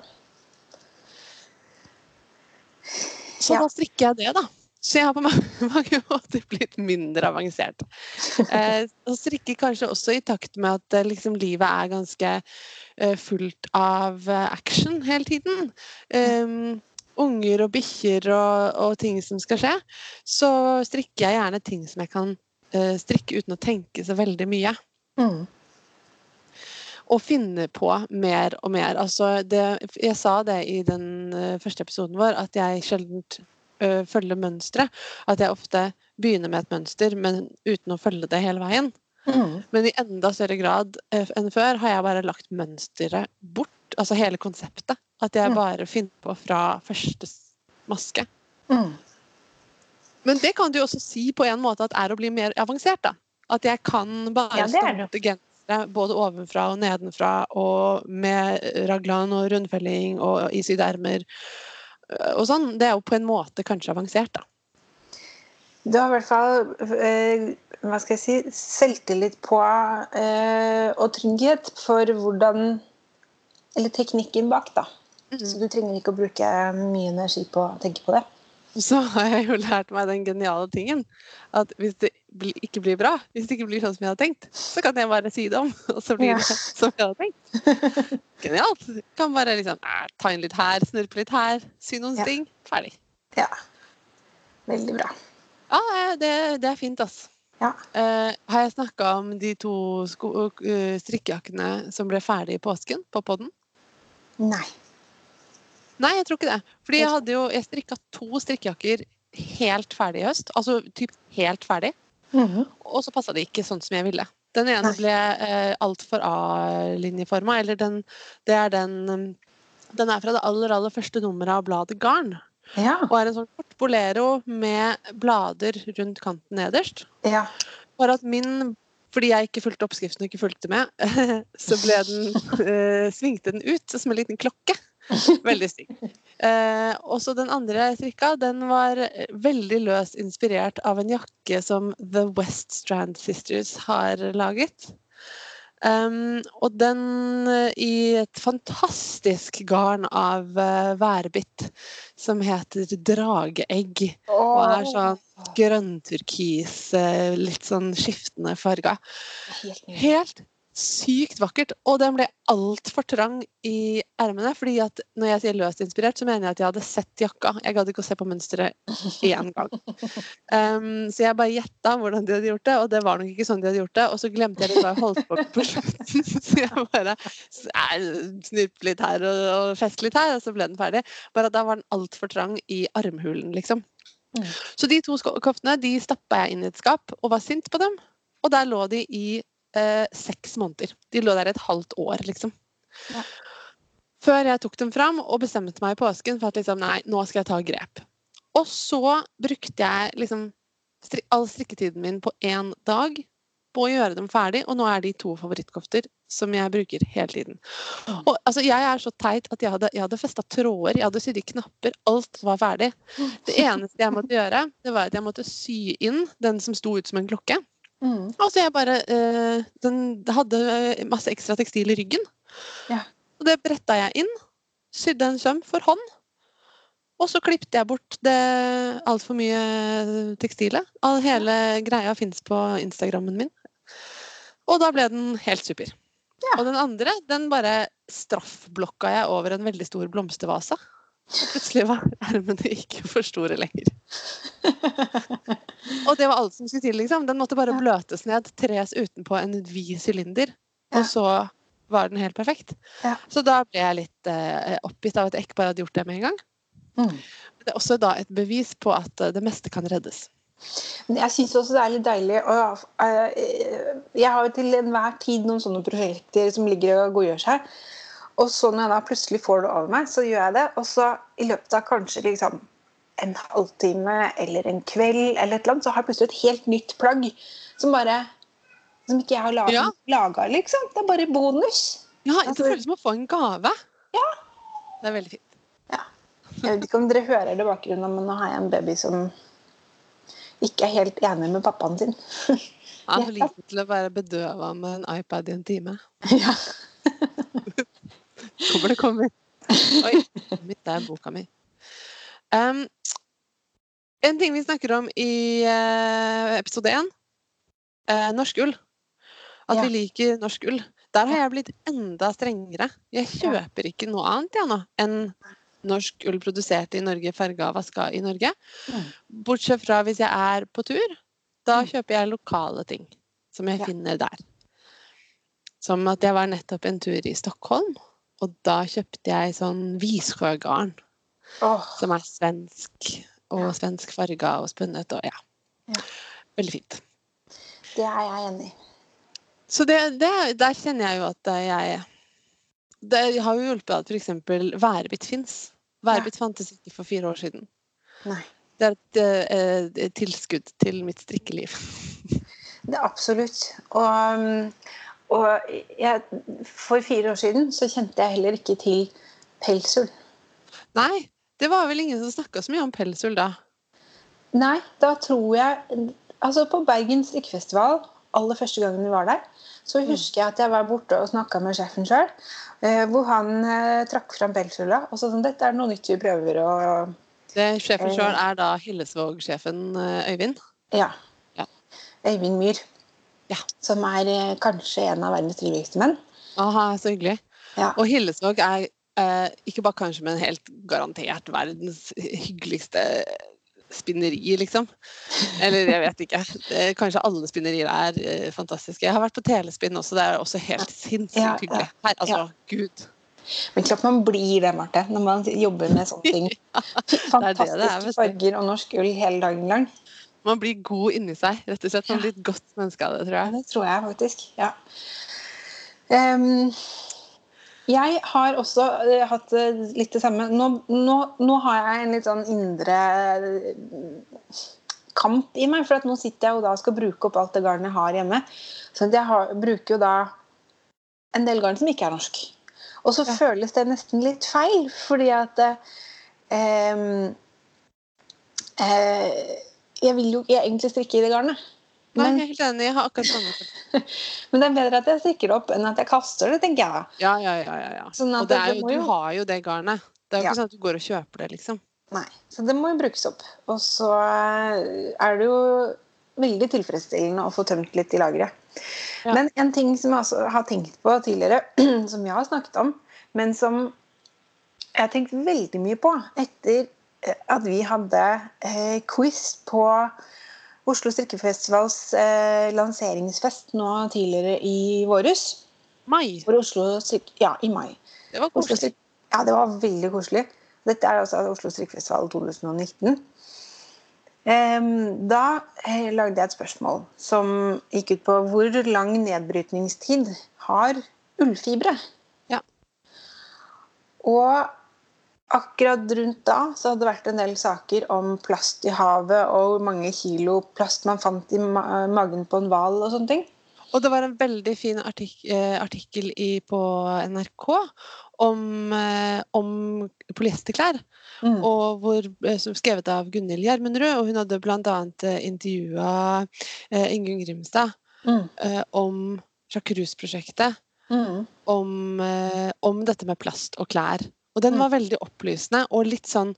Så Ja. da strikker jeg det, da. Så jeg har på mange, måter blitt mindre avansert. Eh, og strikker kanskje også i takt med at eh, liksom, livet er ganske eh, fullt av eh, action hele tiden. Um, unger og bikkjer og, og ting som skal skje. Så strikker jeg gjerne ting som jeg kan eh, strikke uten å tenke så veldig mye. Mm. Og finne på mer og mer. Altså det, jeg sa det i den eh, første episoden vår, at jeg sjelden uh, følger mønstre. At jeg ofte begynner med et mønster, men uten å følge det hele veien. Mm. Men i enda større grad eh, enn før har jeg bare lagt mønsteret bort. Altså hele konseptet. At jeg Mm. bare finner på fra første maske. Mm. Men det kan du også si på en måte at er å bli mer avansert, da. At jeg kan bare Ja, det er gensere både ovenfra og nedenfra, og med raglan og rundfelling og i sydermer øh, og sånn. Det er jo på en måte kanskje avansert, da. Du har i hvert fall eh, hva skal jeg si, selvtillit på eh, og trygghet for hvordan Eller teknikken bak, da. Så du trenger ikke å bruke mye energi på å tenke på det. Så har jeg jo lært meg den geniale tingen at hvis det ikke blir bra, hvis det ikke blir sånn som jeg hadde tenkt, så kan jeg bare si det om, og så blir Ja. det som jeg hadde tenkt. Genialt. Kan bare liksom eh, ta inn litt her, snurpe litt her, sy noen Ja. ting. Ferdig. Ja. Veldig bra. Ja, det, det er fint, altså. Ja. Uh, har jeg snakka om de to eh, strikkejakkene som ble ferdig i påsken på podden? Nei. Nei, jeg tror ikke det. Fordi jeg hadde jo Jeg strikka to strikkejakker helt ferdig i høst. Altså typ helt ferdig. Mhm. Og så passa det ikke sånn som jeg ville. Den ene Nei. ble eh, altfor A-linjeforma, eller den Det er den Den er fra det aller, aller første nummeret av bladet Garn. Ja. Og er en sånn kort bolero med blader rundt kanten nederst. ja. Bare at min fordi jeg ikke fulgte oppskriften og ikke fulgte med, så ble den, eh, svingte den ut som en liten klokke. Veldig stygg. Eh, også den andre jeg den var veldig løst inspirert av en jakke som The West Strand Sisters har laget. Um, og den eh, i et fantastisk garn av uh, værbitt som heter drageegg. Og er sånn grønnturkis, uh, litt sånn skiftende farger. Helt sykt vakkert. Og den ble altfor trang i ermene. fordi at når jeg sier løst inspirert, så mener jeg at jeg hadde sett jakka. Jeg gadd ikke å se på mønsteret én gang. Um, så jeg bare gjetta hvordan de hadde gjort det, og det var nok ikke sånn de hadde gjort det. Og så glemte jeg litt hva jeg holdt på med på slutten, så jeg bare snurpet litt her og, og festet litt her, og så ble den ferdig. Bare at da var den altfor trang i armhulen, liksom. Mm. Så de to koftene de stappa jeg inn i et skap og var sint på dem. Og der lå de i eh, seks måneder. De lå der et halvt år, liksom. Ja. Før jeg tok dem fram og bestemte meg i påsken for at liksom, nei, nå skal jeg ta grep. Og så brukte jeg liksom all strikketiden min på én dag på å gjøre dem ferdig, og nå er de to favorittkofter som jeg bruker hele tiden. Mm. Og altså, jeg er så teit at jeg hadde, jeg hadde festa tråder, jeg hadde sydd i knapper, alt var ferdig. Det eneste jeg måtte gjøre, det var at jeg måtte sy inn den som sto ut som en klokke. Mm. Altså jeg bare eh, Den hadde eh, masse ekstra tekstil i ryggen. Ja. Og det bretta jeg inn. Sydde en søm for hånd. Og så klippte jeg bort det altfor mye tekstilet. All hele greia fins på Instagrammen min. Og da ble den helt super. Ja. Og den andre, den bare straffblokka jeg over en veldig stor blomstervase. Og plutselig var ermene ikke for store lenger. Og det var alt som skulle til, liksom. Den måtte bare bløtes ned, tres utenpå en vid sylinder. Og så var den helt perfekt. Ja. Så da ble jeg litt eh, oppgitt av at jeg ikke bare hadde gjort det med en gang. Mm. Men det er også da et bevis på at eh, det meste kan reddes. Men jeg syns også det er litt deilig å eh, Jeg har jo til enhver tid noen sånne prosjekter som ligger og godgjør seg. Og så når jeg da plutselig får det over meg, så gjør jeg det. Og så i løpet av kanskje liksom en halvtime eller en kveld, eller et eller annet, så har jeg plutselig et helt nytt plagg som bare som ikke jeg har laga, Ja. liksom. Det er bare bonus. Ja, det Altså- føles som å få en gave. Ja. Det er veldig fint. Jeg vet ikke om dere hører det i bakgrunnen, men nå har jeg en baby som ikke er helt enig med pappaen sin. Han er for liten til å være bedøva med en iPad i en time. ja. Kommer det kommer. Oi, mitt er boka mi. Um, en ting vi snakker om i uh, episode én, uh, norsk ull. At Ja. vi liker norsk ull. Der har jeg blitt enda strengere. Jeg kjøper ikke noe annet ja, nå enn norsk ull produsert i Norge, farga og vaska i Norge. Mm. Bortsett fra hvis jeg er på tur. Da Mm. kjøper jeg lokale ting som jeg Ja. finner der. Som at jeg var nettopp en tur i Stockholm, og da kjøpte jeg sånn Vissjøgarn, Åh, som er svensk, og Ja. svensk farga og spunnet, og ja. Ja. Veldig fint. det er jeg enig i. Så det, det, der kjenner jeg jo at jeg Det har jo hjulpet at f.eks. Værbit fins. Værbit fantes ikke for fire år siden. Nei. Det er et, eh, et tilskudd til mitt strikkeliv. Det er absolutt. Og, um, og jeg, for fire år siden så kjente jeg heller ikke til pelsull. Nei, det var vel ingen som snakka så mye om pelsull da. Nei, da tror jeg Altså, på Bergen strikkefestival, aller første gangen vi var der, så husker jeg at jeg var borte og snakka med sjefen sjøl, hvor han eh, trakk fram pelsulla og sa sånn Dette er noe nytt vi prøver å Det, sjefen Eh. sjøl er da Hillesvåg-sjefen eh, Øyvind. Ja. Ja. Øyvind Myhr. Ja. Som er eh, kanskje en av verdens triveligste menn. Aha, så hyggelig. Ja. Og Hillesvåg er eh, ikke bare kanskje, men helt garantert verdens hyggeligste spinneri, liksom. Eller jeg vet ikke. Det, kanskje alle spinnerier er eh, fantastiske. Jeg har vært på telespinn også, det er også helt sinnssykt Ja, ja, hyggelig. Her, altså, gud. Men klart man blir det, Marte, når man jobber med sånne ting. Fantastiske det, farger og norsk ull hele dagen lang. Man blir god inni seg, rett og slett. Man blir et godt menneske av det, tror jeg. det tror jeg faktisk. Ja. Ehm, jeg har også eh, hatt eh, litt det samme. Nå, nå, nå har jeg en litt sånn indre eh, kamp i meg. For at nå sitter jeg og da skal bruke opp alt det garnet jeg har hjemme. Så jeg har, bruker jo da en del garn som ikke er norsk. Og så Ja. føles det nesten litt feil, fordi at eh, eh, Jeg vil jo ikke egentlig strikke i det garnet. Nei, Men- jeg er helt enig. Jeg har akkurat samme Men det er bedre at jeg stikker opp enn at jeg kaster det, tenker jeg. Ja, ja, ja. ja, ja. Sånn og jo, du jo- har jo det garnet. Det er jo ikke sånn at du går og kjøper det, liksom. Nei, Så det må jo brukes opp. Og så eh, er det jo veldig tilfredsstillende å få tømt litt i lageret. Ja. Men en ting som jeg også har tenkt på tidligere, som jeg har snakket om, men som jeg har tenkt veldig mye på etter eh, at vi hadde eh, quiz på Oslo strikkefestivals eh, lanseringsfest nå tidligere i våres. Mai. Strikk... Ja, i mai. Det var koselig. Ja, det var veldig koselig. Dette er altså Oslo Strikkefestival 2019. Em, Da eh, lagde jeg et spørsmål som gikk ut på hvor lang nedbrytningstid har ullfibre? Ja. Og akkurat rundt da så hadde det vært en del saker om plast i havet og hvor mange kilo plast man fant i ma magen på en hval og sånne ting. Og det var en veldig fin artik eh, artikkel i, på NRK om, eh, om polyesterklær. Mm. Og hvor, eh, som skrevet av Gunhild Gjermundrud. Og hun hadde bl.a. intervjua eh, Ingunn Grimstad Mm. eh, om Sjakrus-prosjektet. Mm. Om, eh, om dette med plast og klær. Og den var veldig opplysende og litt sånn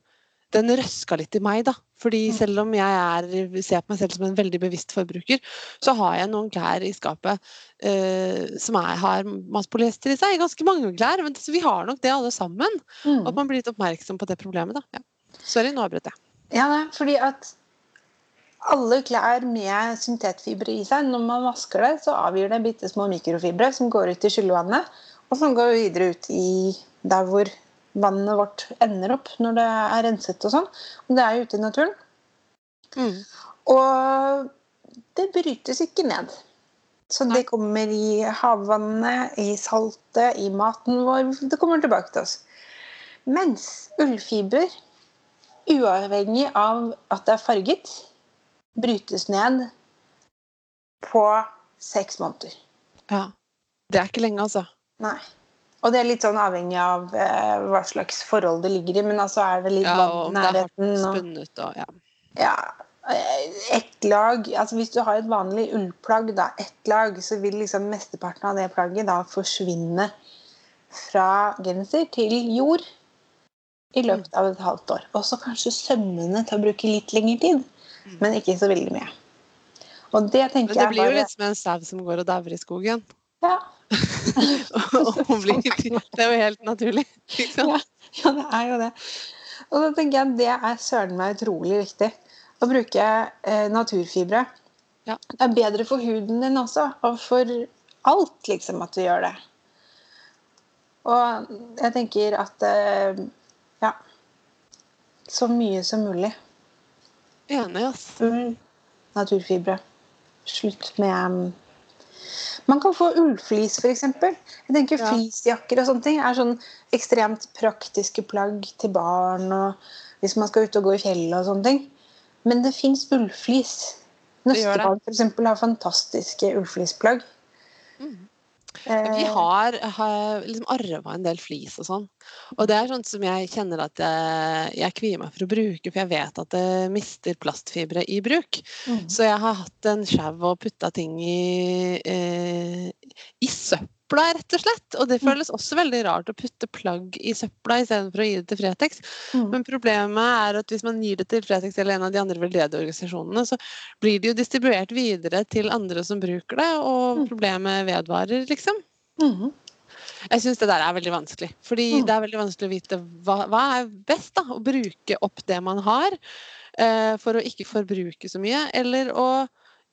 Den røska litt i meg, da. Fordi selv om jeg er, ser på meg selv som en veldig bevisst forbruker, så har jeg noen klær i skapet eh, som er, har masse polyester i seg. Ganske mange klær. Men vi har nok det alle sammen. Mm. At man blir litt oppmerksom på det problemet, da. Ja. Sorry, nå avbrøt jeg. Ja, nei, fordi at alle klær med syntetfibre i seg, når man vasker det, så avgir det bitte små mikrofibre som går ut i skyllevannet, og som går videre ut i der hvor vannet vårt ender opp når det er renset og sånn. Og det er jo ute i naturen. Mm. Og det brytes ikke ned. Så det kommer i havvannet, i saltet, i maten vår. Det kommer tilbake til oss. Mens ullfiber, uavhengig av at det er farget, brytes ned på seks måneder. Ja. Det er ikke lenge, altså. Nei. Og det er litt sånn avhengig av eh, hva slags forhold det ligger i. Men altså er det litt Ja, vann nærheten og spunnet og ja. Ja. eh, ett lag altså Hvis du har et vanlig ullplagg, da, ett lag, så vil liksom mesteparten av det plagget da forsvinne fra genser til jord i løpet av et halvt år. Og så kanskje sømmene til å bruke litt lengre tid, men ikke så veldig mye. Og det Men tenker det blir jo bare litt som en sau som går og dauer i skogen. ja, Og bli blir, det er jo helt naturlig. Liksom. ja, ja, det er jo det. Og da tenker jeg det er søren meg utrolig viktig. Å bruke eh, naturfibre. Ja. Det er bedre for huden din også, og for alt, liksom, at du gjør det. Og jeg tenker at eh, ja Så mye som mulig. Enig, ass. Mm. naturfibre. Slutt med um, Man kan få ullflis, f.eks. Jeg tenker Ja. Fleecejakker og sånne ting er sånn ekstremt praktiske plagg til barn og hvis man skal ut og gå i fjellet og sånne ting. Men det fins ullflis. Nøstebarn f.eks. har fantastiske ullflisplagg. Mhm. Eh, Vi har, har liksom arva en del flis og sånn. Og det er sånt som jeg kjenner at jeg, jeg kvier meg for å bruke, for jeg vet at det mister plastfibre i bruk. Mm. Så jeg har hatt en sjau og putta ting i, eh, i søpla, rett og slett. Og det Mm. føles også veldig rart å putte plagg i søpla istedenfor å gi det til Fretex. Mm. Men problemet er at hvis man gir det til Fretex eller en av de andre veldedighetsorganisasjonene, så blir det jo distribuert videre til andre som bruker det, og Mm. problemet vedvarer, liksom. Mm. Jeg syns det der er veldig vanskelig. Fordi Mm. det er veldig vanskelig å vite hva, hva er best. da, Å bruke opp det man har eh, for å ikke forbruke så mye, eller å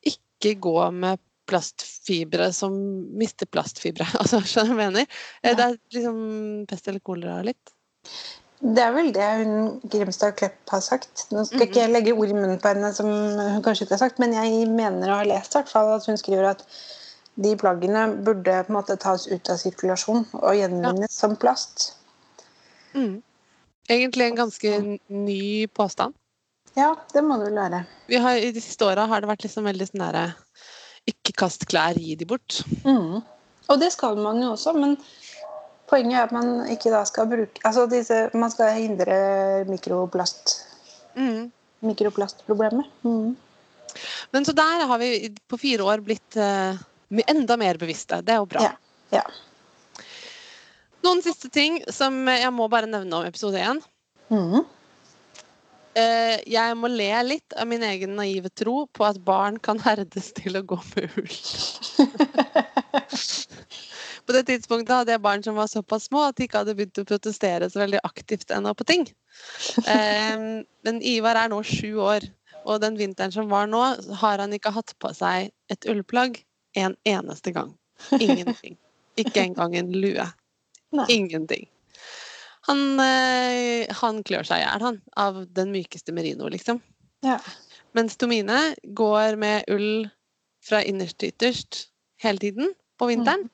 ikke gå med plastfibre som mister plastfibre. Altså, skjønner du hva jeg mener? Eh, Ja. Det er liksom pest eller kolera litt. Det er vel det hun Grimstad Klepp har sagt. Nå skal Mhm. ikke jeg legge ord i munnen på henne som hun kanskje ikke har sagt, men jeg mener å ha lest hvert fall at hun skriver at de plaggene burde på en måte tas ut av sirkulasjon og gjenvinnes som plast. Mm. Egentlig en ganske ny påstand. Ja, det må det vel være. Vi har, I de siste åra har det vært liksom veldig sånn derre Ikke kast klær, gi de bort. Mm. Og det skal man jo også, men poenget er at man ikke da skal bruke Altså disse, man skal hindre mikroplast, Mm. mikroplastproblemet. Mm. Men så der har vi på fire år blitt uh, enda mer bevisste. Det er jo bra. Ja. Ja. Noen siste ting som jeg må bare nevne om episode én. Mhm. Eh, jeg må le litt av min egen naive tro på at barn kan herdes til å gå med ull. på det tidspunktet hadde jeg barn som var såpass små at de ikke hadde begynt å protestere så veldig aktivt ennå på ting. Eh, men Ivar er nå sju år, og den vinteren som var nå, har han ikke hatt på seg et ullplagg en eneste gang. Ingenting. Ikke engang en lue. Nei. Ingenting. Han, eh, han klør seg i hjel, han, av den mykeste merino, liksom. Ja. Mens Tomine går med ull fra innerst til ytterst hele tiden på vinteren.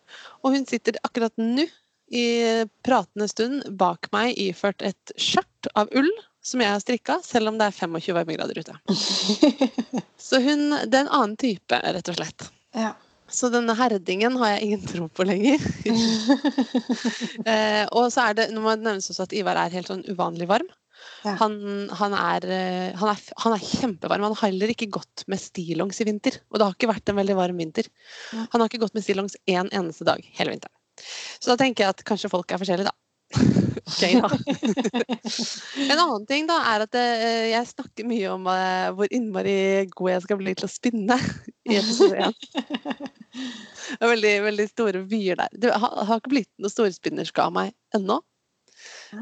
Og hun sitter akkurat nå i pratende stund bak meg iført et skjørt av ull som jeg har strikka, selv om det er 25 varmegrader ute. Så hun Det er en annen type, rett og slett. ja. Så denne herdingen har jeg ingen tro på lenger. eh, og så er det, nå må det nevnes også at Ivar er helt sånn uvanlig varm. Ja. Han, han, er, eh, han, er, han er kjempevarm. Han har heller ikke gått med stillongs i vinter. Og det har ikke vært en veldig varm vinter. Ja. Han har ikke gått med stillongs én eneste dag hele vinteren. Så da tenker jeg at kanskje folk er forskjellige, da. ok, da. en annen ting da er at eh, jeg snakker mye om eh, hvor innmari god jeg skal bli til å spinne i episode én. Det er veldig, veldig store vyer der. Det har, har ikke blitt noe storspinnerske av meg ennå.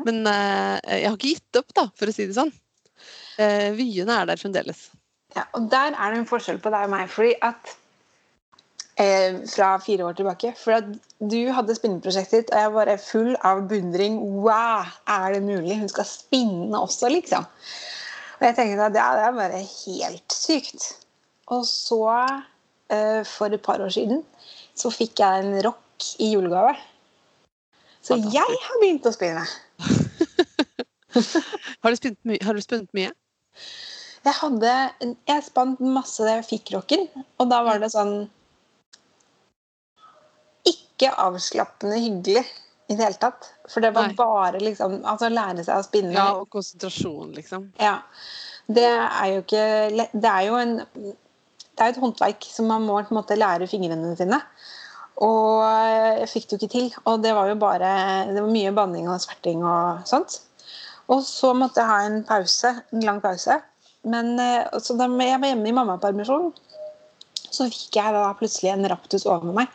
Men eh, jeg har ikke gitt opp, da, for å si det sånn. Vyene er der fremdeles. Ja, og der er det en forskjell på deg og meg. Fordi at eh, Fra fire år tilbake. For at du hadde spinneprosjektet ditt, og jeg var full av beundring. Wow, er det mulig? Hun skal spinne også, liksom. Og jeg tenkte at ja, det er bare helt sykt. Og så, eh, for et par år siden, så fikk jeg en rock i julegave. Så Fantastisk. jeg har begynt å spinne. Har du spunnet, har du spunnet mye? Jeg hadde Jeg spant masse da jeg fikk rocken, og da var det sånn Ikke avslappende hyggelig i det hele tatt. For det var Nei. bare liksom Altså lære seg å spinne. Ja, og konsentrasjon, liksom. Ja. Det er jo ikke. Det er jo en det er et håndverk som man må på en måte lære fingrene sine. Og jeg fikk det jo ikke til. Og det var jo bare Det var mye banning og sverting og sånt. Og så måtte jeg ha en pause, en lang pause. Men eh, så da jeg var hjemme i mammapermisjon, så fikk jeg da plutselig en raptus over meg.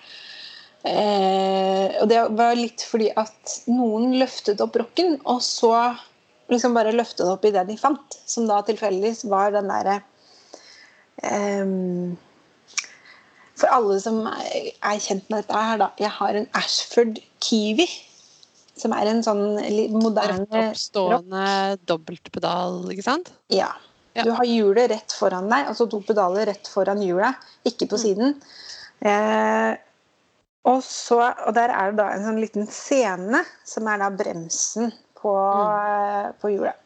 Eh, og det var litt fordi at noen løftet opp rocken, og så liksom bare løftet opp i det de fant. Som da tilfeldigvis var den derre eh, For alle som er kjent med dette her, da. Jeg har en Ashford Kiwi. Som er en sånn moderne Rettoppstående dobbeltpedal, ikke sant? Ja. Du har hjulet rett foran deg, altså to pedaler rett foran hjulet, ikke på mm. siden. Eh, og, så, og der er det da en sånn liten scene, som er da bremsen på, mm. på hjulet.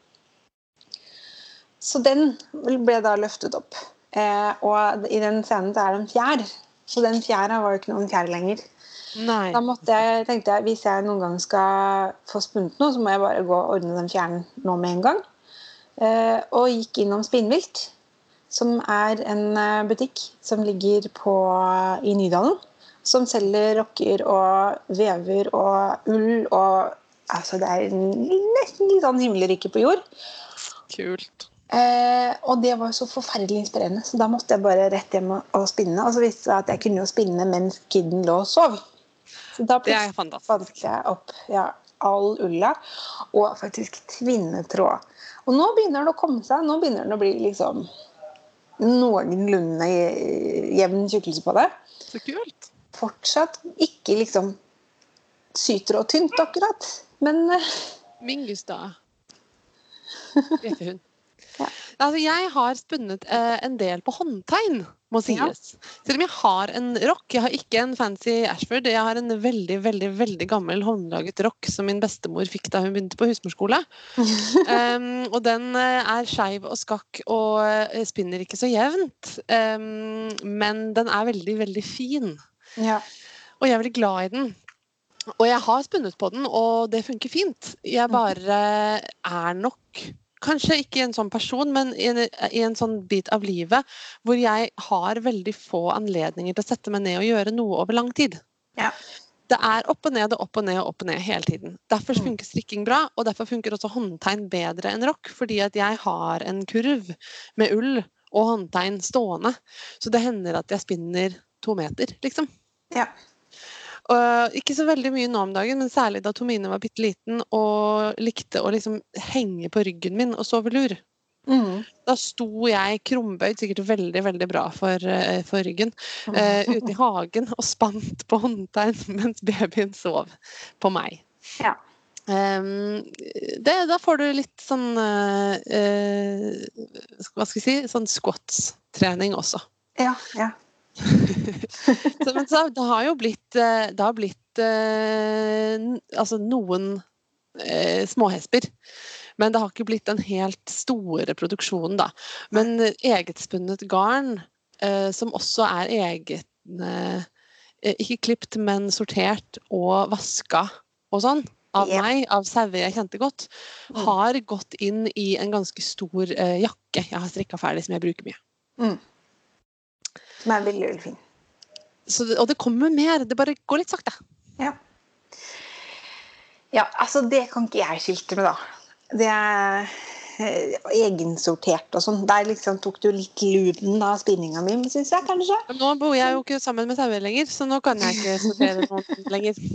Så den ble da løftet opp. Eh, og i den scenen er det en fjær. Så den fjæra var jo ikke noen fjær lenger. Nei. Da jeg, tenkte jeg hvis jeg noen gang skal få spunnet noe, så må jeg bare gå og ordne den fjæren nå med en gang. Eh, og gikk innom Spinnvilt, som er en eh, butikk som ligger på, i Nydalen. Som selger rocker og vever og ull og Altså, det er nesten litt sånn himmelrike på jord. Kult. Eh, og det var så forferdelig inspirerende, så da måtte jeg bare rett hjem og, og spinne. Og så viste det seg at jeg kunne jo spinne mens kiden lå og sov. Så da fant jeg opp ja, all ulla og faktisk tvinnetråd. Og nå begynner det å komme seg. Nå begynner det å bli liksom noenlunde jevn tjukkelse på det. Så kult. Fortsatt ikke liksom og tynt, akkurat. Men uh... Mingus, da? Hun. Ja. Altså, jeg har spunnet eh, en del på håndtegn, må sies. Ja. Selv om jeg har en rock. Jeg har ikke en fancy Ashford. Jeg har en veldig veldig, veldig gammel håndlaget rock som min bestemor fikk da hun begynte på husmorskole. um, og den uh, er skeiv og skakk og uh, spinner ikke så jevnt. Um, men den er veldig, veldig fin. Ja. Og jeg er veldig glad i den. Og jeg har spunnet på den, og det funker fint. Jeg mm. bare er nok Kanskje ikke en sånn person, men i en, i en, sånn bit av livet hvor jeg har veldig få anledninger til å sette meg ned og gjøre noe over lang tid. Ja. Det er opp og ned og opp og ned og opp og ned hele tiden. Derfor mm. funker strikking bra, og derfor funker også håndtegn bedre enn rock. Fordi at jeg har en kurv med ull og håndtegn stående. Så det hender at jeg spinner to meter, liksom. Ja. Og ikke så veldig mye nå om dagen, men særlig da Tomine var bitte liten og likte å liksom henge på ryggen min og sove lur. Mm. Da sto jeg krumbøyd, sikkert veldig veldig bra for, uh, for ryggen, uh, ute i hagen og spant på håndtegn mens babyen sov på meg. Ja. Um, det, da får du litt sånn uh, Hva skal jeg si Sånn squats-trening også. Ja, ja. så, men så, det har jo blitt, eh, det har blitt eh, altså noen eh, småhesper. Men det har ikke blitt den helt store produksjonen, da. Men egetspunnet garn, eh, som også er eget eh, Ikke klipt, men sortert og vaska og sånn av yeah. meg, av sauer jeg kjente godt, mm. har gått inn i en ganske stor eh, jakke jeg har strikka ferdig, som jeg bruker mye. Mm. Som er veldig, veldig fin. Så, og det kommer mer. Det bare går litt sakte. Ja. ja, altså det kan ikke jeg skilte med, da. Det er eh, egensortert og sånn. Der liksom tok du litt luden av spinninga mi, syns jeg kanskje. Nå bor jeg jo ikke sammen med sauer lenger, så nå kan jeg ikke sortere noen lenger.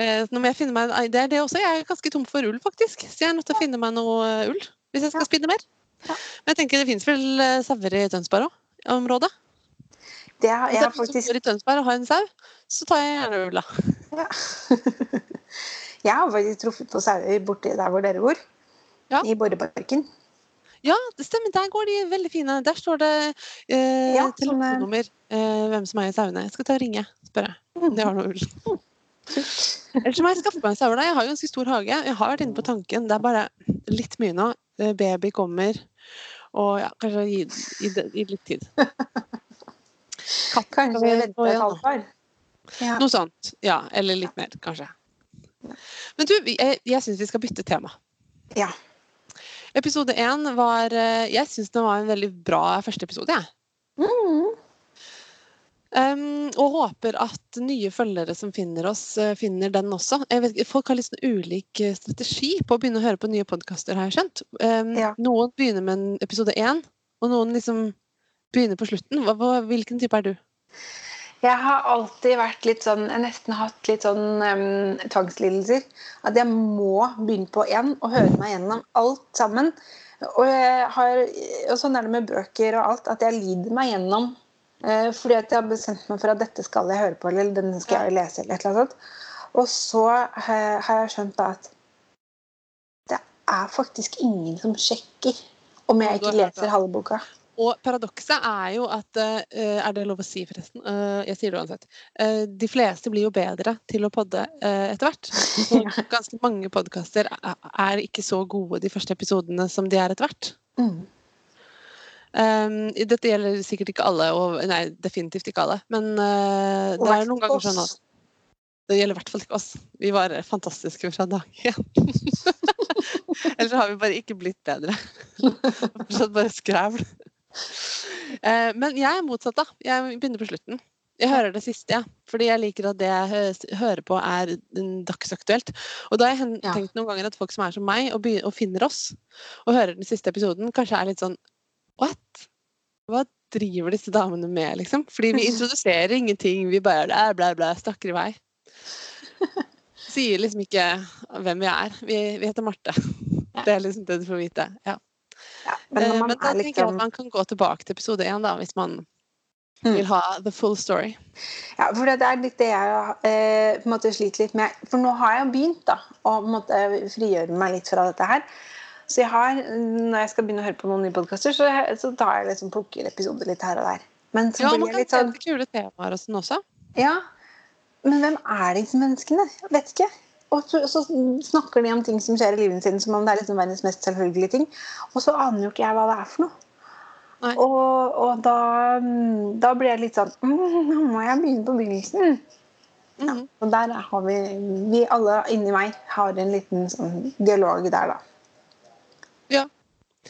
Eh, nå må jeg finne meg Det er det også. Jeg er ganske tom for ull, faktisk. Så jeg er nødt til å finne meg noe ull hvis jeg skal spinne mer. Men jeg tenker det fins vel eh, sauer i Tønsberg òg? Området? Det er, jeg faktisk... Hvis jeg i Tønsberg og har en sau, så tar jeg gjerne ulla. Ja. jeg har faktisk truffet på sauer borti der hvor dere bor. Ja. I Borreparken. Ja, det stemmer. Der går de veldig fine. Der står det eh, ja, telefonnummer, eh, hvem som eier sauene. Jeg skal ta og ringe spørre om de har noe ull. Ellers må jeg skaffe meg en sauer. Jeg har jo en ganske stor hage. Jeg har vært inne på tanken. Det er bare litt mye nå. Eh, baby kommer, og ja, kanskje gi, gi, gi litt tid. Katt kanskje vente et halvt år? Ja. Noe sånt. Ja. Eller litt mer, kanskje. Men du, jeg, jeg syns vi skal bytte tema. Ja. Episode én var eh, Jeg syns den var en veldig bra første episode, jeg. Mm. Um, og håper at nye følgere som finner oss, eh, finner den også. Vet, folk har litt sånn ulik eh, strategi på å begynne å høre på nye podkaster, har jeg skjønt. Um, Ja. Noen begynner med en episode én, og noen liksom begynner på slutten. Hva, hva, hvilken type er du? Jeg har alltid vært litt sånn Jeg har nesten hatt litt sånn um, tvangslidelser. At jeg må begynne på én og høre meg gjennom alt sammen. Og, jeg har, og sånn er det med bøker og alt, at jeg lider meg gjennom. Uh, fordi at jeg har bestemt meg for at dette skal jeg høre på, eller denne skal jeg lese. eller et eller annet sånt. Og så uh, har jeg skjønt da at det er faktisk ingen som sjekker om jeg ikke leser halve boka. Og paradokset er jo at eh, Er det lov å si, forresten? Eh, jeg sier det uansett. Eh, de fleste blir jo bedre til å podde etter hvert. Så ganske mange podkaster er ikke så gode de første episodene som de er etter hvert. Mm. Um, dette gjelder sikkert ikke alle, og nei, definitivt ikke alle. Men uh, det er noen ganger sånn at det gjelder i hvert fall ikke oss. Vi var fantastiske fra dag én. Eller så har vi bare ikke blitt bedre. Fortsatt bare skrævl. Eh, men jeg er motsatt, da. Jeg begynner på slutten. Jeg hører det siste, ja. fordi jeg liker at det jeg hører på, er dagsaktuelt. Og da har jeg tenkt noen ganger at folk som er som meg, og, og finner oss, og hører den siste episoden, kanskje er litt sånn What? Hva driver disse damene med, liksom? Fordi vi introduserer ingenting, vi bare der, bla, bla, snakker i vei. Sier liksom ikke hvem vi er. Vi, vi heter Marte. Det er liksom det du får vite. Ja. Ja, men Eh, Men, da er tenker jeg liksom at man kan gå tilbake til episode én, da, hvis man Mm. vil ha the full story. Ja, for det er litt det jeg eh, på en måte sliter litt med. For nå har jeg begynt da, å måtte frigjøre meg litt fra dette her. Så jeg har, når jeg skal begynne å høre på noen nye podkaster, så, så tar jeg liksom plukker episoder litt her og der. Men så Ja, blir man kan litt sånn kule temaer og sånn også. Ja, men hvem er disse menneskene? Jeg vet ikke. Og så, så snakker de om ting som skjer i livet sin som om det er liksom verdens mest selvfølgelige ting. Og så aner jo ikke jeg hva det er for noe. Og, og da, mm, da blir jeg litt sånn mm, Nå må jeg begynne på begynnelsen. Mhm. Og der har vi, vi alle inni meg har en liten sånn dialog der, da. Ja.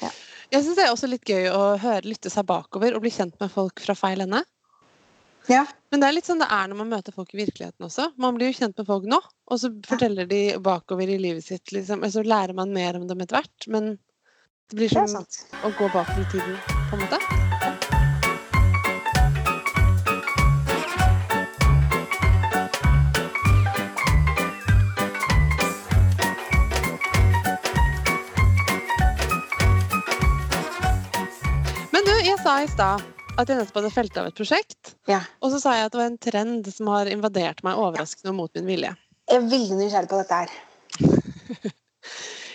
Ja. Jeg syns det er også litt gøy å høre, lytte seg bakover og bli kjent med folk fra feil ende. Ja. Men det er litt sånn det er når man møter folk i virkeligheten også. Man blir jo kjent med folk nå, og så forteller de bakover i livet sitt, liksom. Og så lærer man mer om dem etter hvert. Men det blir som det å gå bakover i tiden, på en måte. Men du, jeg sa i stad at jeg nettopp hadde felt av et prosjekt. Ja. Og så sa jeg at det var en trend som har invadert meg overraskende og mot min vilje. Jeg er veldig nysgjerrig på dette her.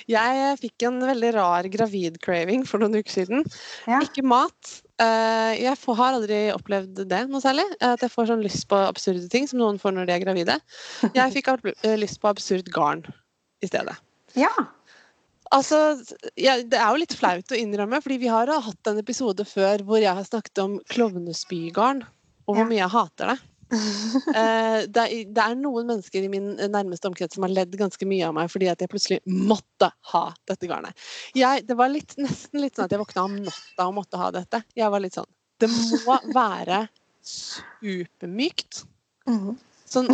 Jeg fikk en veldig rar gravid-craving for noen uker siden. Ja. Ikke mat. Eh, Jeg har aldri opplevd det noe særlig. At jeg får sånn lyst på absurde ting som noen får når de er gravide. Jeg fikk eh, lyst på absurd garn i stedet. Ja. Altså, ja, Det er jo litt flaut å innrømme, fordi vi har hatt en episode før hvor jeg har snakket om klovnespygarn, og hvor mye jeg hater det. Eh, det, er, det er noen mennesker i min nærmeste omkrets som har ledd ganske mye av meg fordi at jeg plutselig måtte ha dette garnet. Jeg, det var litt, nesten litt sånn at jeg våkna om natta og måtte ha dette. Jeg var litt sånn Det må være supermykt. Sånn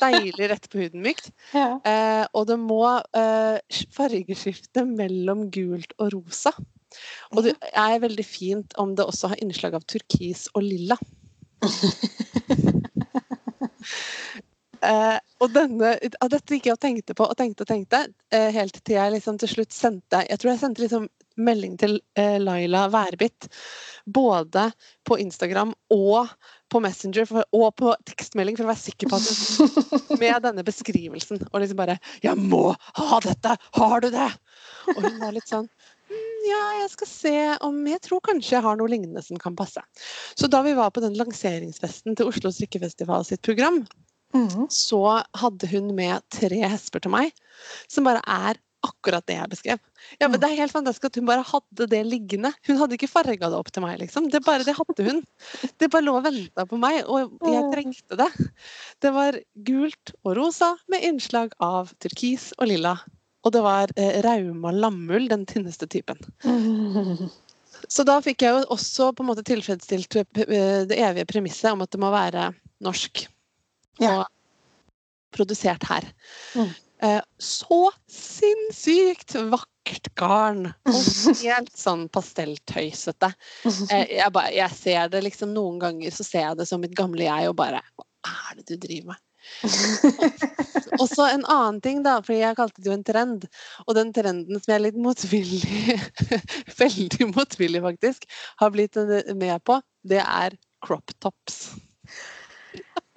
deilig rett på huden mykt. ja. Eh, og det må eh, fargeskifte mellom gult og rosa. Og det er veldig fint om det også har innslag av turkis og lilla. Eh, og denne, dette gikk jeg og tenkte på og tenkte og tenkte, eh, helt til jeg liksom til slutt sendte Jeg tror jeg sendte liksom melding til eh, Laila Værbit. Både på Instagram og på Messenger for, og på tekstmelding for å være sikker på at hun med denne beskrivelsen. Og liksom bare 'Jeg må ha dette! Har du det?' Og hun var litt sånn «Mm, Ja, jeg skal se om Jeg tror kanskje jeg har noe lignende som kan passe. Så da vi var på den lanseringsfesten til Oslo strikkefestival sitt program, mm. så hadde hun med tre hesper til meg, som bare er akkurat det jeg beskrev. Ja, men Det er helt fantastisk at hun bare hadde det liggende. Hun hadde ikke farga det opp til meg, liksom. Det bare det hadde hun. Det bare lå og venta på meg, og jeg trengte det. Det var gult og rosa med innslag av turkis og lilla. og det var eh, Rauma lammull, den tynneste typen. Så da fikk jeg jo også på en måte tilfredsstilt eh, det evige premisset om at det må være norsk. Ja. Produsert her. Mm. Eh, Så sinnssykt vakkert garn! Og helt sånn pastelltøysete. Eh, Jeg, bare, jeg ser det liksom noen ganger så ser jeg det som mitt gamle jeg og bare Hva er det du driver med? Og så en annen ting, da, for jeg kalte det jo en trend. Og den trenden som jeg er litt motvillig, veldig motvillig faktisk, har blitt med på, det er crop tops.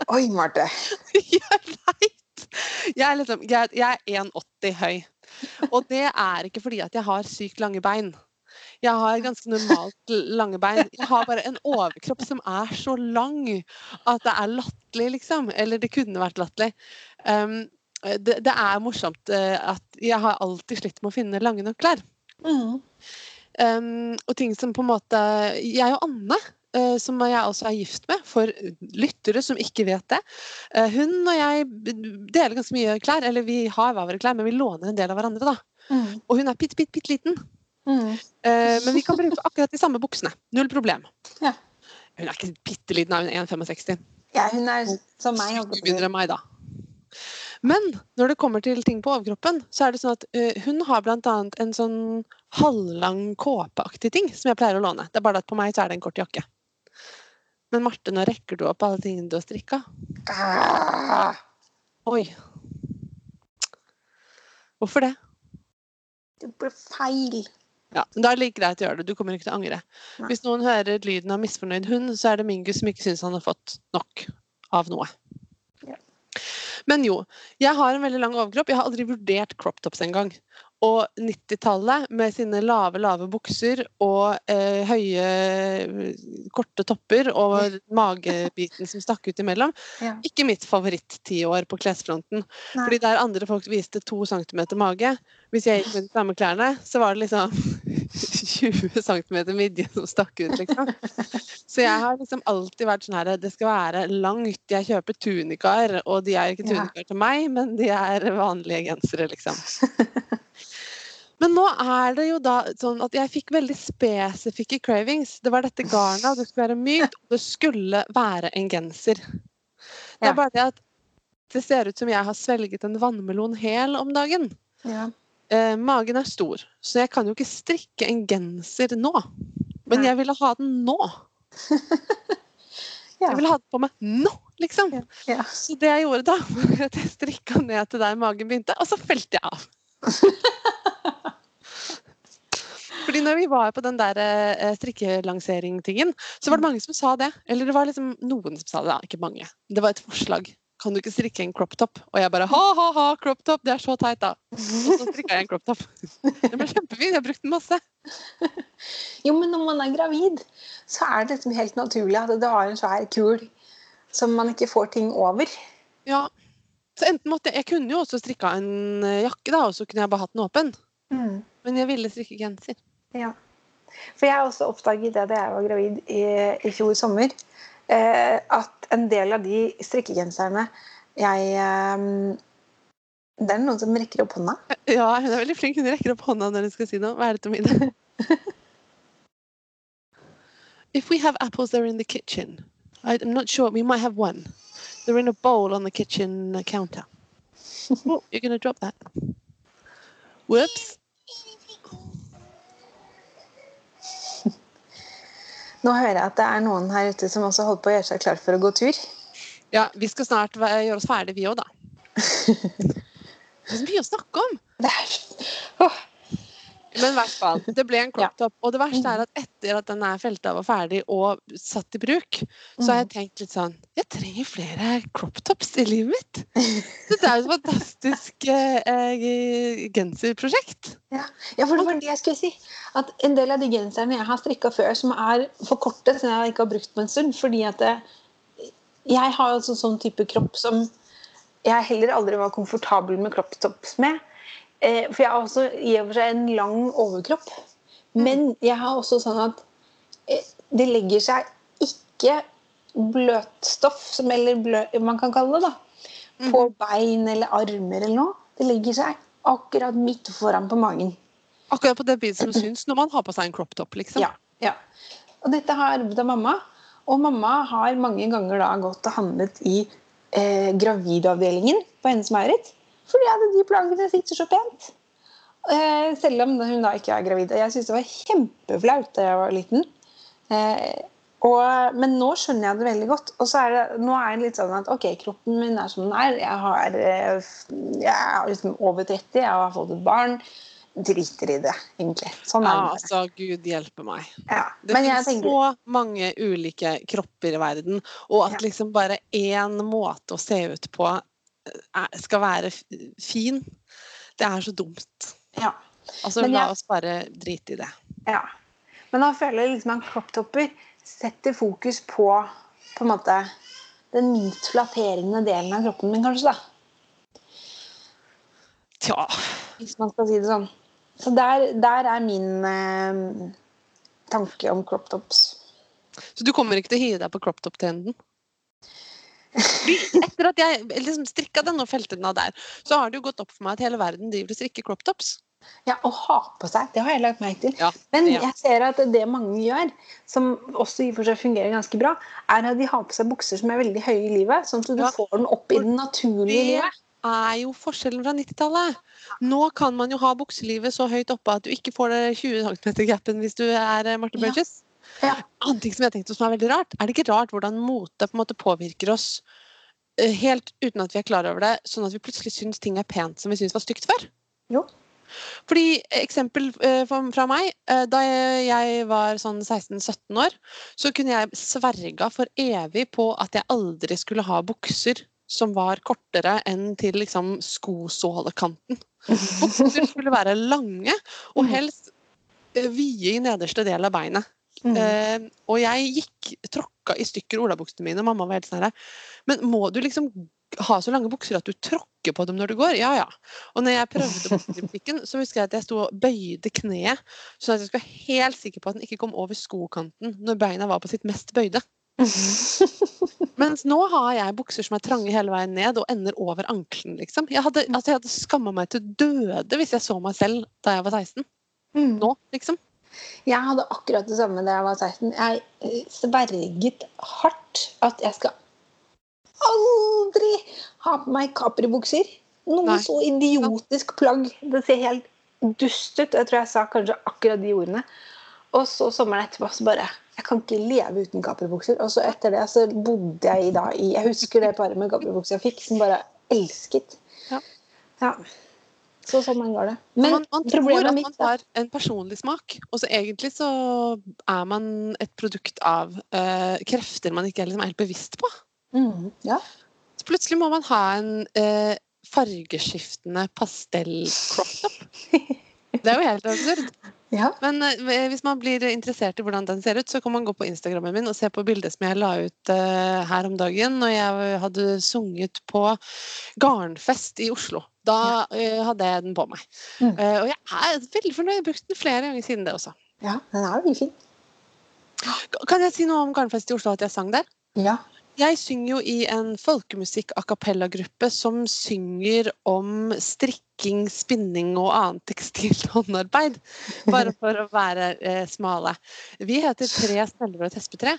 Oi, Marte. ja, veit! Jeg er liksom Jeg, jeg er 1,80 høy. Og det er ikke fordi at jeg har sykt lange bein. Jeg har ganske normalt lange bein. Jeg har bare en overkropp som er så lang at det er latterlig, liksom. Eller det kunne vært latterlig. Um, det, det er morsomt eh, at jeg har alltid slitt med å finne lange nok klær. Mm. Um, og ting som på en måte Jeg og Anne, som jeg også er gift med, for lyttere som ikke vet det eh, Hun og jeg deler ganske mye klær, eller vi har hver våre klær, men vi låner en del av hverandre, da. Mm. Og hun er bitte, bitte, bitte liten. Mm. Eh, men vi kan bruke akkurat de samme buksene. Null problem. Ja. Hun er ikke bitte liten, hun er 1,65. Ja, hun er som meg. Hun meg, da. Men når det kommer til ting på overkroppen, så er det sånn at eh, hun har annet en sånn halvlang kåpeaktig ting som jeg pleier å låne. Det er bare at på meg så er det en kort jakke. Men Marte, nå rekker du opp alle tingene du har strikka. Ah, Oi. Hvorfor det? det ble feil. Ja, men Da er det like greit å gjøre det. Du kommer ikke til å angre. Nei. Hvis noen hører lyden av misfornøyd hund, så er det Mingus som ikke syns han har fått nok av noe. Ja. Men jo, jeg har en veldig lang overkropp. Jeg har aldri vurdert crop tops engang. Og 90-tallet med sine lave, lave bukser og eh, høye, korte topper og magebiten som stakk ut imellom, Ja. ikke mitt favoritt-tiår på klesfronten. Nei. Fordi der andre folk viste to centimeter mage, hvis jeg gikk med de samme klærne, så var det liksom 20 centimeter midje som stakk ut, liksom. Så jeg har liksom alltid vært sånn her Det skal være langt. Jeg kjøper tunikaer, og de er ikke tunikaer til meg, men de er vanlige gensere, liksom. Men nå er det jo da sånn at jeg fikk veldig spesifikke cravings. Det var dette garnet, og det skulle være mykt, og det skulle være en genser. Det er bare det at det ser ut som jeg har svelget en vannmelon hel om dagen. Ja. Eh, magen er stor, så jeg kan jo ikke strikke en genser nå. Men Nei. jeg ville ha den nå. Ja. Jeg ville ha den på meg nå, liksom. Ja. Så det jeg gjorde da, var at jeg strikka ned til der magen begynte, og så felte jeg av. Fordi når vi var på den der eh, strikkelansering-tingen, så var det mange som sa det. Eller det var liksom noen som sa det, da. Ikke mange. Det var et forslag. Kan du ikke strikke en crop top? Og jeg bare ha-ha-ha, crop top, det er så teit, da. Og så strikka jeg en crop top. Den ble kjempefin, jeg har brukt den masse. Jo, men når man er gravid, så er det liksom helt naturlig at du har en svær kul som man ikke får ting over. Ja. Så enten måtte jeg Jeg kunne jo også strikka en eh, jakke, da, og så kunne jeg bare hatt den åpen. Men jeg ville strikke genser. Ja. For jeg har også oppdaget det da jeg var gravid i, i fjor sommer, at en del av de strikkegenserne jeg eh, Det er noen som rekker opp hånda. Ja, hun er veldig flink. Hun rekker opp hånda når hun skal si noe. Hva er det til middag? If we have apples, they're in the kitchen. I'm not sure. We might have one. They're in a bowl on the kitchen counter. Oh, you're going to drop that. Whoops. Nå hører jeg at det er noen her ute som også holder på å gjøre seg klar for å gå tur. Ja, vi skal snart gjøre oss ferdig, vi òg, da. Det er så mye å snakke om. Det er, Åh, Men i hvert fall, det ble en crop top. Og det verste er at etter at den er felta og ferdig og satt i bruk, så har jeg tenkt litt sånn Jeg trenger flere crop tops i livet mitt. Så det er jo et fantastisk eh, eh, genserprosjekt. Ja. ja, for det var det jeg skulle si. At en del av de genserne jeg har strikka før, som er for korte, som jeg ikke har brukt på en stund fordi at det, jeg har altså sånn type kropp som jeg heller aldri var komfortabel med crop tops med. Eh, for jeg har også i og for seg en lang overkropp. Men jeg har også sånn at eh, det legger seg ikke bløtstoff, som eller blø, man kan kalle det, da, på bein eller armer eller noe. Det legger seg akkurat midt foran på magen. Akkurat på det bildet som syns når man har på seg en crop top, liksom. Ja, ja. Og dette har arvet av mamma. Og mamma har mange ganger da gått og handlet i eh, gravidavdelingen på Hennes Maurits. Fordi at de plaggene sitter så pent. Eh, selv om hun da ikke er gravid. Jeg syntes det var kjempeflaut da jeg var liten. Eh, og, men nå skjønner jeg det veldig godt. Og så er det, nå er det litt sånn at ok, kroppen min er som den er. Jeg, har, eh, jeg er liksom over 30, jeg har fått et barn. Driter i det, egentlig. Sånn er Ja, det. altså, gud hjelpe meg. Ja. Det finnes tenker så mange ulike kropper i verden, og at Ja. liksom bare én måte å se ut på skal være fin, det er så dumt. ja. Altså, Men la jeg- oss bare drite i det. Ja. Men da føler jeg liksom at crop-topper setter fokus på på en måte den minst flatterende delen av kroppen min, kanskje. da. Tja. Hvis man skal si det sånn. Så der, der er min eh, tanke om crop-tops. Så du kommer ikke til å hive deg på crop top-trenden? Etter at jeg liksom strikka den og felte den av der, så har det jo gått opp for meg at hele verden driver og strikker crop tops. Ja, Å ha på seg, det har jeg lagt merke til. Ja, Men jeg ser at det mange gjør, som også i for seg fungerer ganske bra, er at de har på seg bukser som er veldig høye i livet, sånn at du Ja. får den opp i den naturlige livet. Det er jo forskjellen fra 90-tallet. Nå kan man jo ha bukselivet så høyt oppe at du ikke får det 20 cm-gapen hvis du er eh, Marte. Burgess. Ja. Annen ting som jeg tenkte som er veldig rart, er det ikke rart hvordan mote på en måte påvirker oss eh, helt uten at vi er klar over det, sånn at vi plutselig syns ting er pent som vi syns var stygt før? Jo. Fordi Eksempel eh, fra meg. eh, Da jeg var sånn 16-17 år, så kunne jeg sverga for evig på at jeg aldri skulle ha bukser som var kortere enn til liksom skosålekanten. Bukser skulle være lange og helst eh, vide i nederste del av beinet. Mm. Uh, og jeg gikk tråkka i stykker olabuksene mine, og mamma var helt sånn her Men må du liksom ha så lange bukser at du tråkker på dem når du går? Ja ja. Og når jeg prøvde bukser i butikken, så husker jeg at jeg sto og bøyde kneet, sånn at jeg skulle være helt sikker på at den ikke kom over skokanten når beina var på sitt mest bøyde. Mens nå har jeg bukser som er trange hele veien ned og ender over ankelen, liksom. Jeg hadde, altså, jeg hadde skamma meg til døde hvis jeg så meg selv da jeg var 16. Mm. Nå, liksom. Jeg hadde akkurat det samme da jeg var 16. Jeg sverget hardt at jeg skal aldri ha på meg Capri-bukser. Noe Nei. så idiotisk plagg. Det ser helt dust ut. Jeg tror jeg sa kanskje akkurat de ordene. Og så sommeren etterpå så bare Jeg kan ikke leve uten Capri-bukser. Og så etter det så bodde jeg i da i Jeg husker det paret med Capri-bukser jeg fikk, som bare elsket. Ja. Ja. Så sånn går det. Men man, man tror at man har en personlig smak, og så egentlig så er man et produkt av uh, krefter man ikke er liksom helt bevisst på. Mm, ja. Så plutselig må man ha en uh, fargeskiftende pastell-crop top. Det er jo helt absurd. Ja. Men eh, hvis man blir interessert i hvordan den ser ut, så kan man gå på Instagrammen min og se på bildet som jeg la ut eh, her om dagen når jeg hadde sunget på garnfest i Oslo. Da eh, hadde jeg den på meg. Mm. Eh, og jeg er veldig fornøyd. Jeg har brukt den flere ganger siden det også. ja, den er veldig fin. Kan jeg si noe om garnfest i Oslo, at jeg sang der? Ja. Jeg synger jo i en folkemusikk a cappella-gruppe som synger om strikking, spinning og annet tekstilt håndarbeid. Bare for å være eh, smale. Vi heter Tre sneller og et hespetre.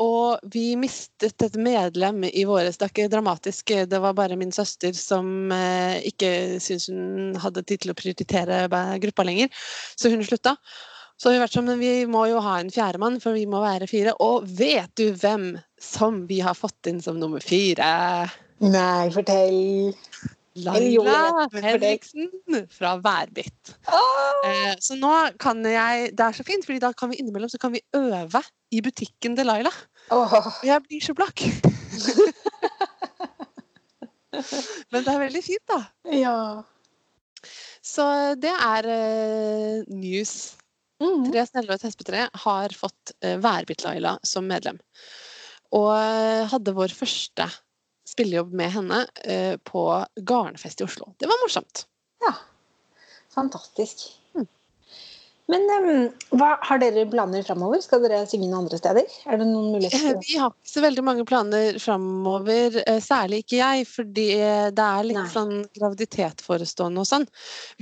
Og vi mistet et medlem i våres. Det er ikke dramatisk, det var bare min søster som eh, ikke syntes hun hadde tid til å prioritere gruppa lenger, så hun slutta. Så har vi vært sånn, men vi må jo ha en fjerdemann, for vi må være fire. Og vet du hvem som vi har fått inn som nummer fire? Nei, fortell. Laila. Henriksen fra Værbitt. Oh! Eh, så nå kan jeg Det er så fint, fordi da kan vi innimellom så kan vi øve i butikken til Laila. Oh. Og jeg blir så blakk. Men det er veldig fint, da. Ja. Så det er eh, news. Mm. Tre snelle og et hespetre har fått uh, Værbitt-Laila som medlem. Og eh, hadde vår første spillejobb med henne eh, på Garnfest i Oslo. Det var morsomt. ja. Fantastisk. Mm. Men um, hva, har dere planer framover? Skal dere synge noen andre steder? Er det noen muligheter? Eh? Vi har ikke så veldig mange planer framover, eh, særlig ikke jeg, fordi det er litt Nei. sånn graviditet forestående og sånn.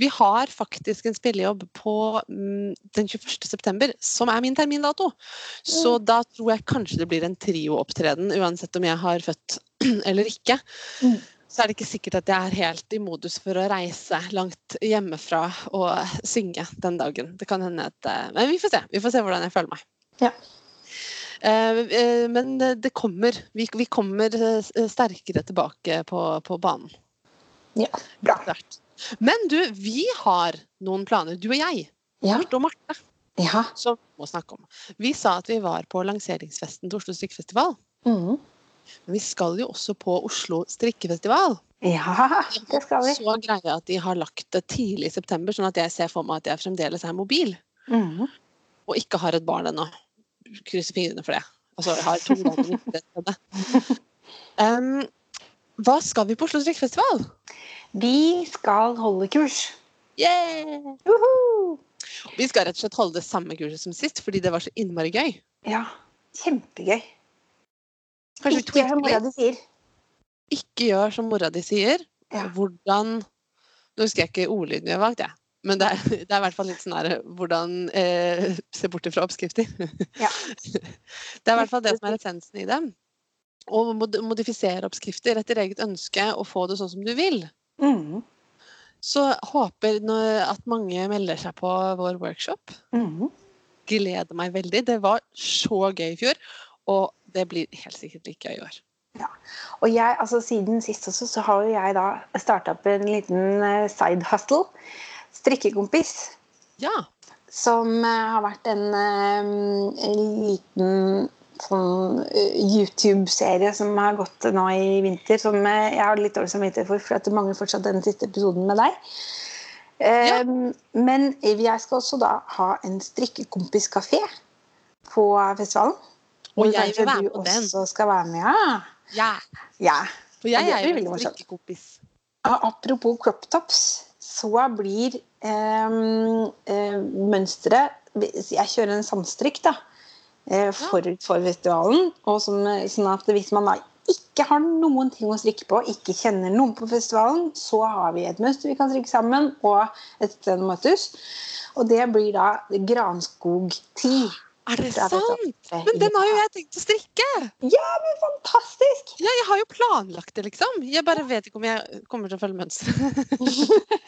Vi har faktisk en spillejobb på mm, den 21. september, som er min termindato. Så da tror jeg kanskje det blir en trioopptreden, uansett om jeg har født eller ikke. Mm. Så er det ikke sikkert at jeg er helt i modus for å reise langt hjemmefra og synge den dagen. Det kan hende at eh, Men vi får se. Vi får se hvordan jeg føler meg. Ja. Eh, eh, Men det kommer. Vi, kommer sterkere tilbake på, på banen. Ja, bra. Men du, vi har noen planer, du og jeg, Ja. Marte og Marte, ja. som vi må snakke om. Vi sa at vi var på lanseringsfesten til Oslo strikkefestival. Mm. Men vi skal jo også på Oslo strikkefestival. ja, det skal vi. Så greia at de har lagt det tidlig i september, sånn at jeg ser for meg at jeg fremdeles er mobil. Mm. Og ikke har et barn ennå. Krysser fingrene for det. Altså, jeg har to ganger. Um, hva skal vi på Oslo strikkefestival? Vi skal holde kurs. Yeah! Uhu! Vi skal rett og slett holde det samme kurset som sist, fordi det var så innmari gøy. Ja, kjempegøy. Kanskje Ikke gjør som mora di sier. Ikke gjør som mora di sier. Ja. Hvordan Nå husker jeg ikke ordlyden vi har valgt, jeg. Men det er, det er i hvert fall litt sånn her Hvordan eh, se bort ifra oppskrifter. Ja. Det er i hvert fall det som er essensen i det. Å mod modifisere oppskrifter etter eget ønske og få det sånn som du vil. Mm. Så håper at mange melder seg på vår workshop. Mm. Gleder meg veldig. Det var så gøy i fjor, og det blir helt sikkert like gøy i år. Og jeg, altså Siden sist også, så har jo jeg da starta opp en liten eh, side hustle. Strikkekompis. Ja. Som eh, har vært en, eh, en liten sånn YouTube-serie som har gått nå i vinter. Som jeg har litt dårlig samvittighet for, for at det mangler fortsatt den siste episoden med deg. Ja. Men jeg skal også da ha en strikkekompiskafé på festivalen. Og jeg vil være med på den. også skal være med. Ja. ja. ja. For jeg er jo en morsomt. strikkekompis. Apropos crop tops, så blir eh, mønsteret Jeg kjører en sandstrikk da, eh, forut for festivalen. Og som, sånn at hvis man da ikke har noen ting å strikke på, ikke kjenner noen på festivalen, så har vi et mønster vi kan strikke sammen, og et sted å møtes. Og det blir da Granskog 10. Er det Det er sant? Det Men den har jo jeg tenkt å strikke! Ja, men fantastisk! Ja, jeg har jo planlagt det, liksom. Jeg bare vet ikke om jeg kommer til å følge mønsteret.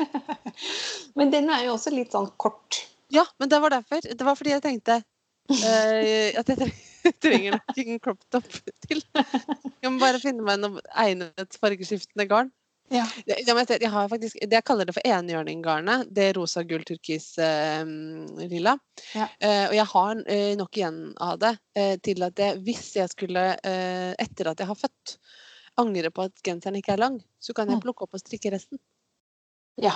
Men den er jo også litt sånn kort. Ja, men det var derfor. Det var fordi jeg tenkte uh, at jeg trenger en crop top til. Jeg må bare finne meg noe egnet fargeskiftende garn. Ja. Jeg, jeg, har faktisk, det jeg kaller det for enhjørninggarnet, det er rosa, gull, turkis, eh, lilla. Ja. Eh, og jeg har eh, nok igjen av det eh, til at jeg, hvis jeg skulle, eh, etter at jeg har født, angre på at genseren ikke er lang, så kan jeg Mm. plukke opp og strikke resten. Ja,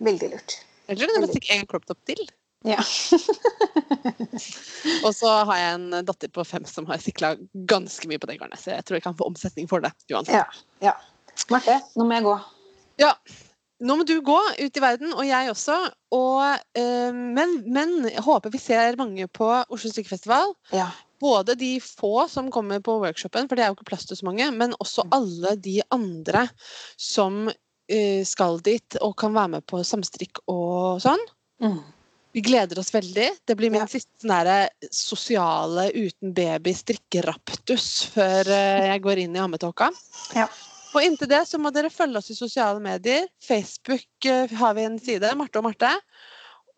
veldig lurt. Eller så kan jeg bare strikke en crop top til. Ja. Og så har jeg en datter på fem som har sikla ganske mye på det garnet, så jeg tror jeg kan få omsetning for det uansett. Ja. ja. Marte, nå må jeg gå. Nå må du gå ut i verden, og jeg også. Og, eh, men, men jeg håper vi ser mange på Oslo strikkefestival. Ja. Både de få som kommer på workshopen, for det er jo ikke plass til så mange, men også alle de andre som eh, skal dit og kan være med på samstrikk og sånn. Mm. Vi gleder oss veldig. Det blir min Ja. siste nære, sosiale uten baby strikkeraptus før eh, jeg går inn i ammetåka. Ja. Og inntil det så må dere følge oss i sosiale medier. Facebook eh, har vi en side, Marte og Marte.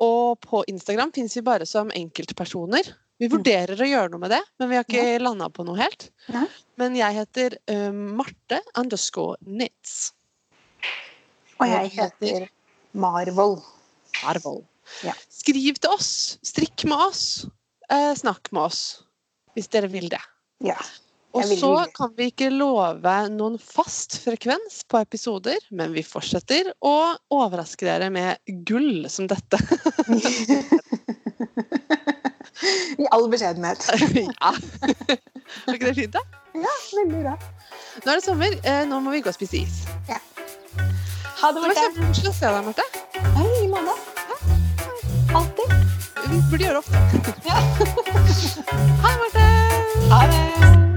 Og på Instagram fins vi bare som enkeltpersoner. Vi Mm. vurderer å gjøre noe med det, men vi har ikke landa på noe helt. Ja. Men jeg heter uh, Marte underscore Nitz. Og jeg heter Marvold. Arvold. Ja. Skriv til oss. Strikk med oss. Uh, snakk med oss. Hvis dere vil det. Ja. Og så kan vi ikke love noen fast frekvens på episoder, men vi fortsetter å overraske dere med gull som dette. I all beskjedenhet. ja. Var ikke det fint, da? Ja, veldig bra. Nå er det sommer. Eh, nå må vi gå og spise is. Ha det, Det var Marte. kjempekoselig å se deg, Marte. Ja, I like måte. Alltid. vi burde gjøre det ofte. Ja. Ha det, Marte! Ha det!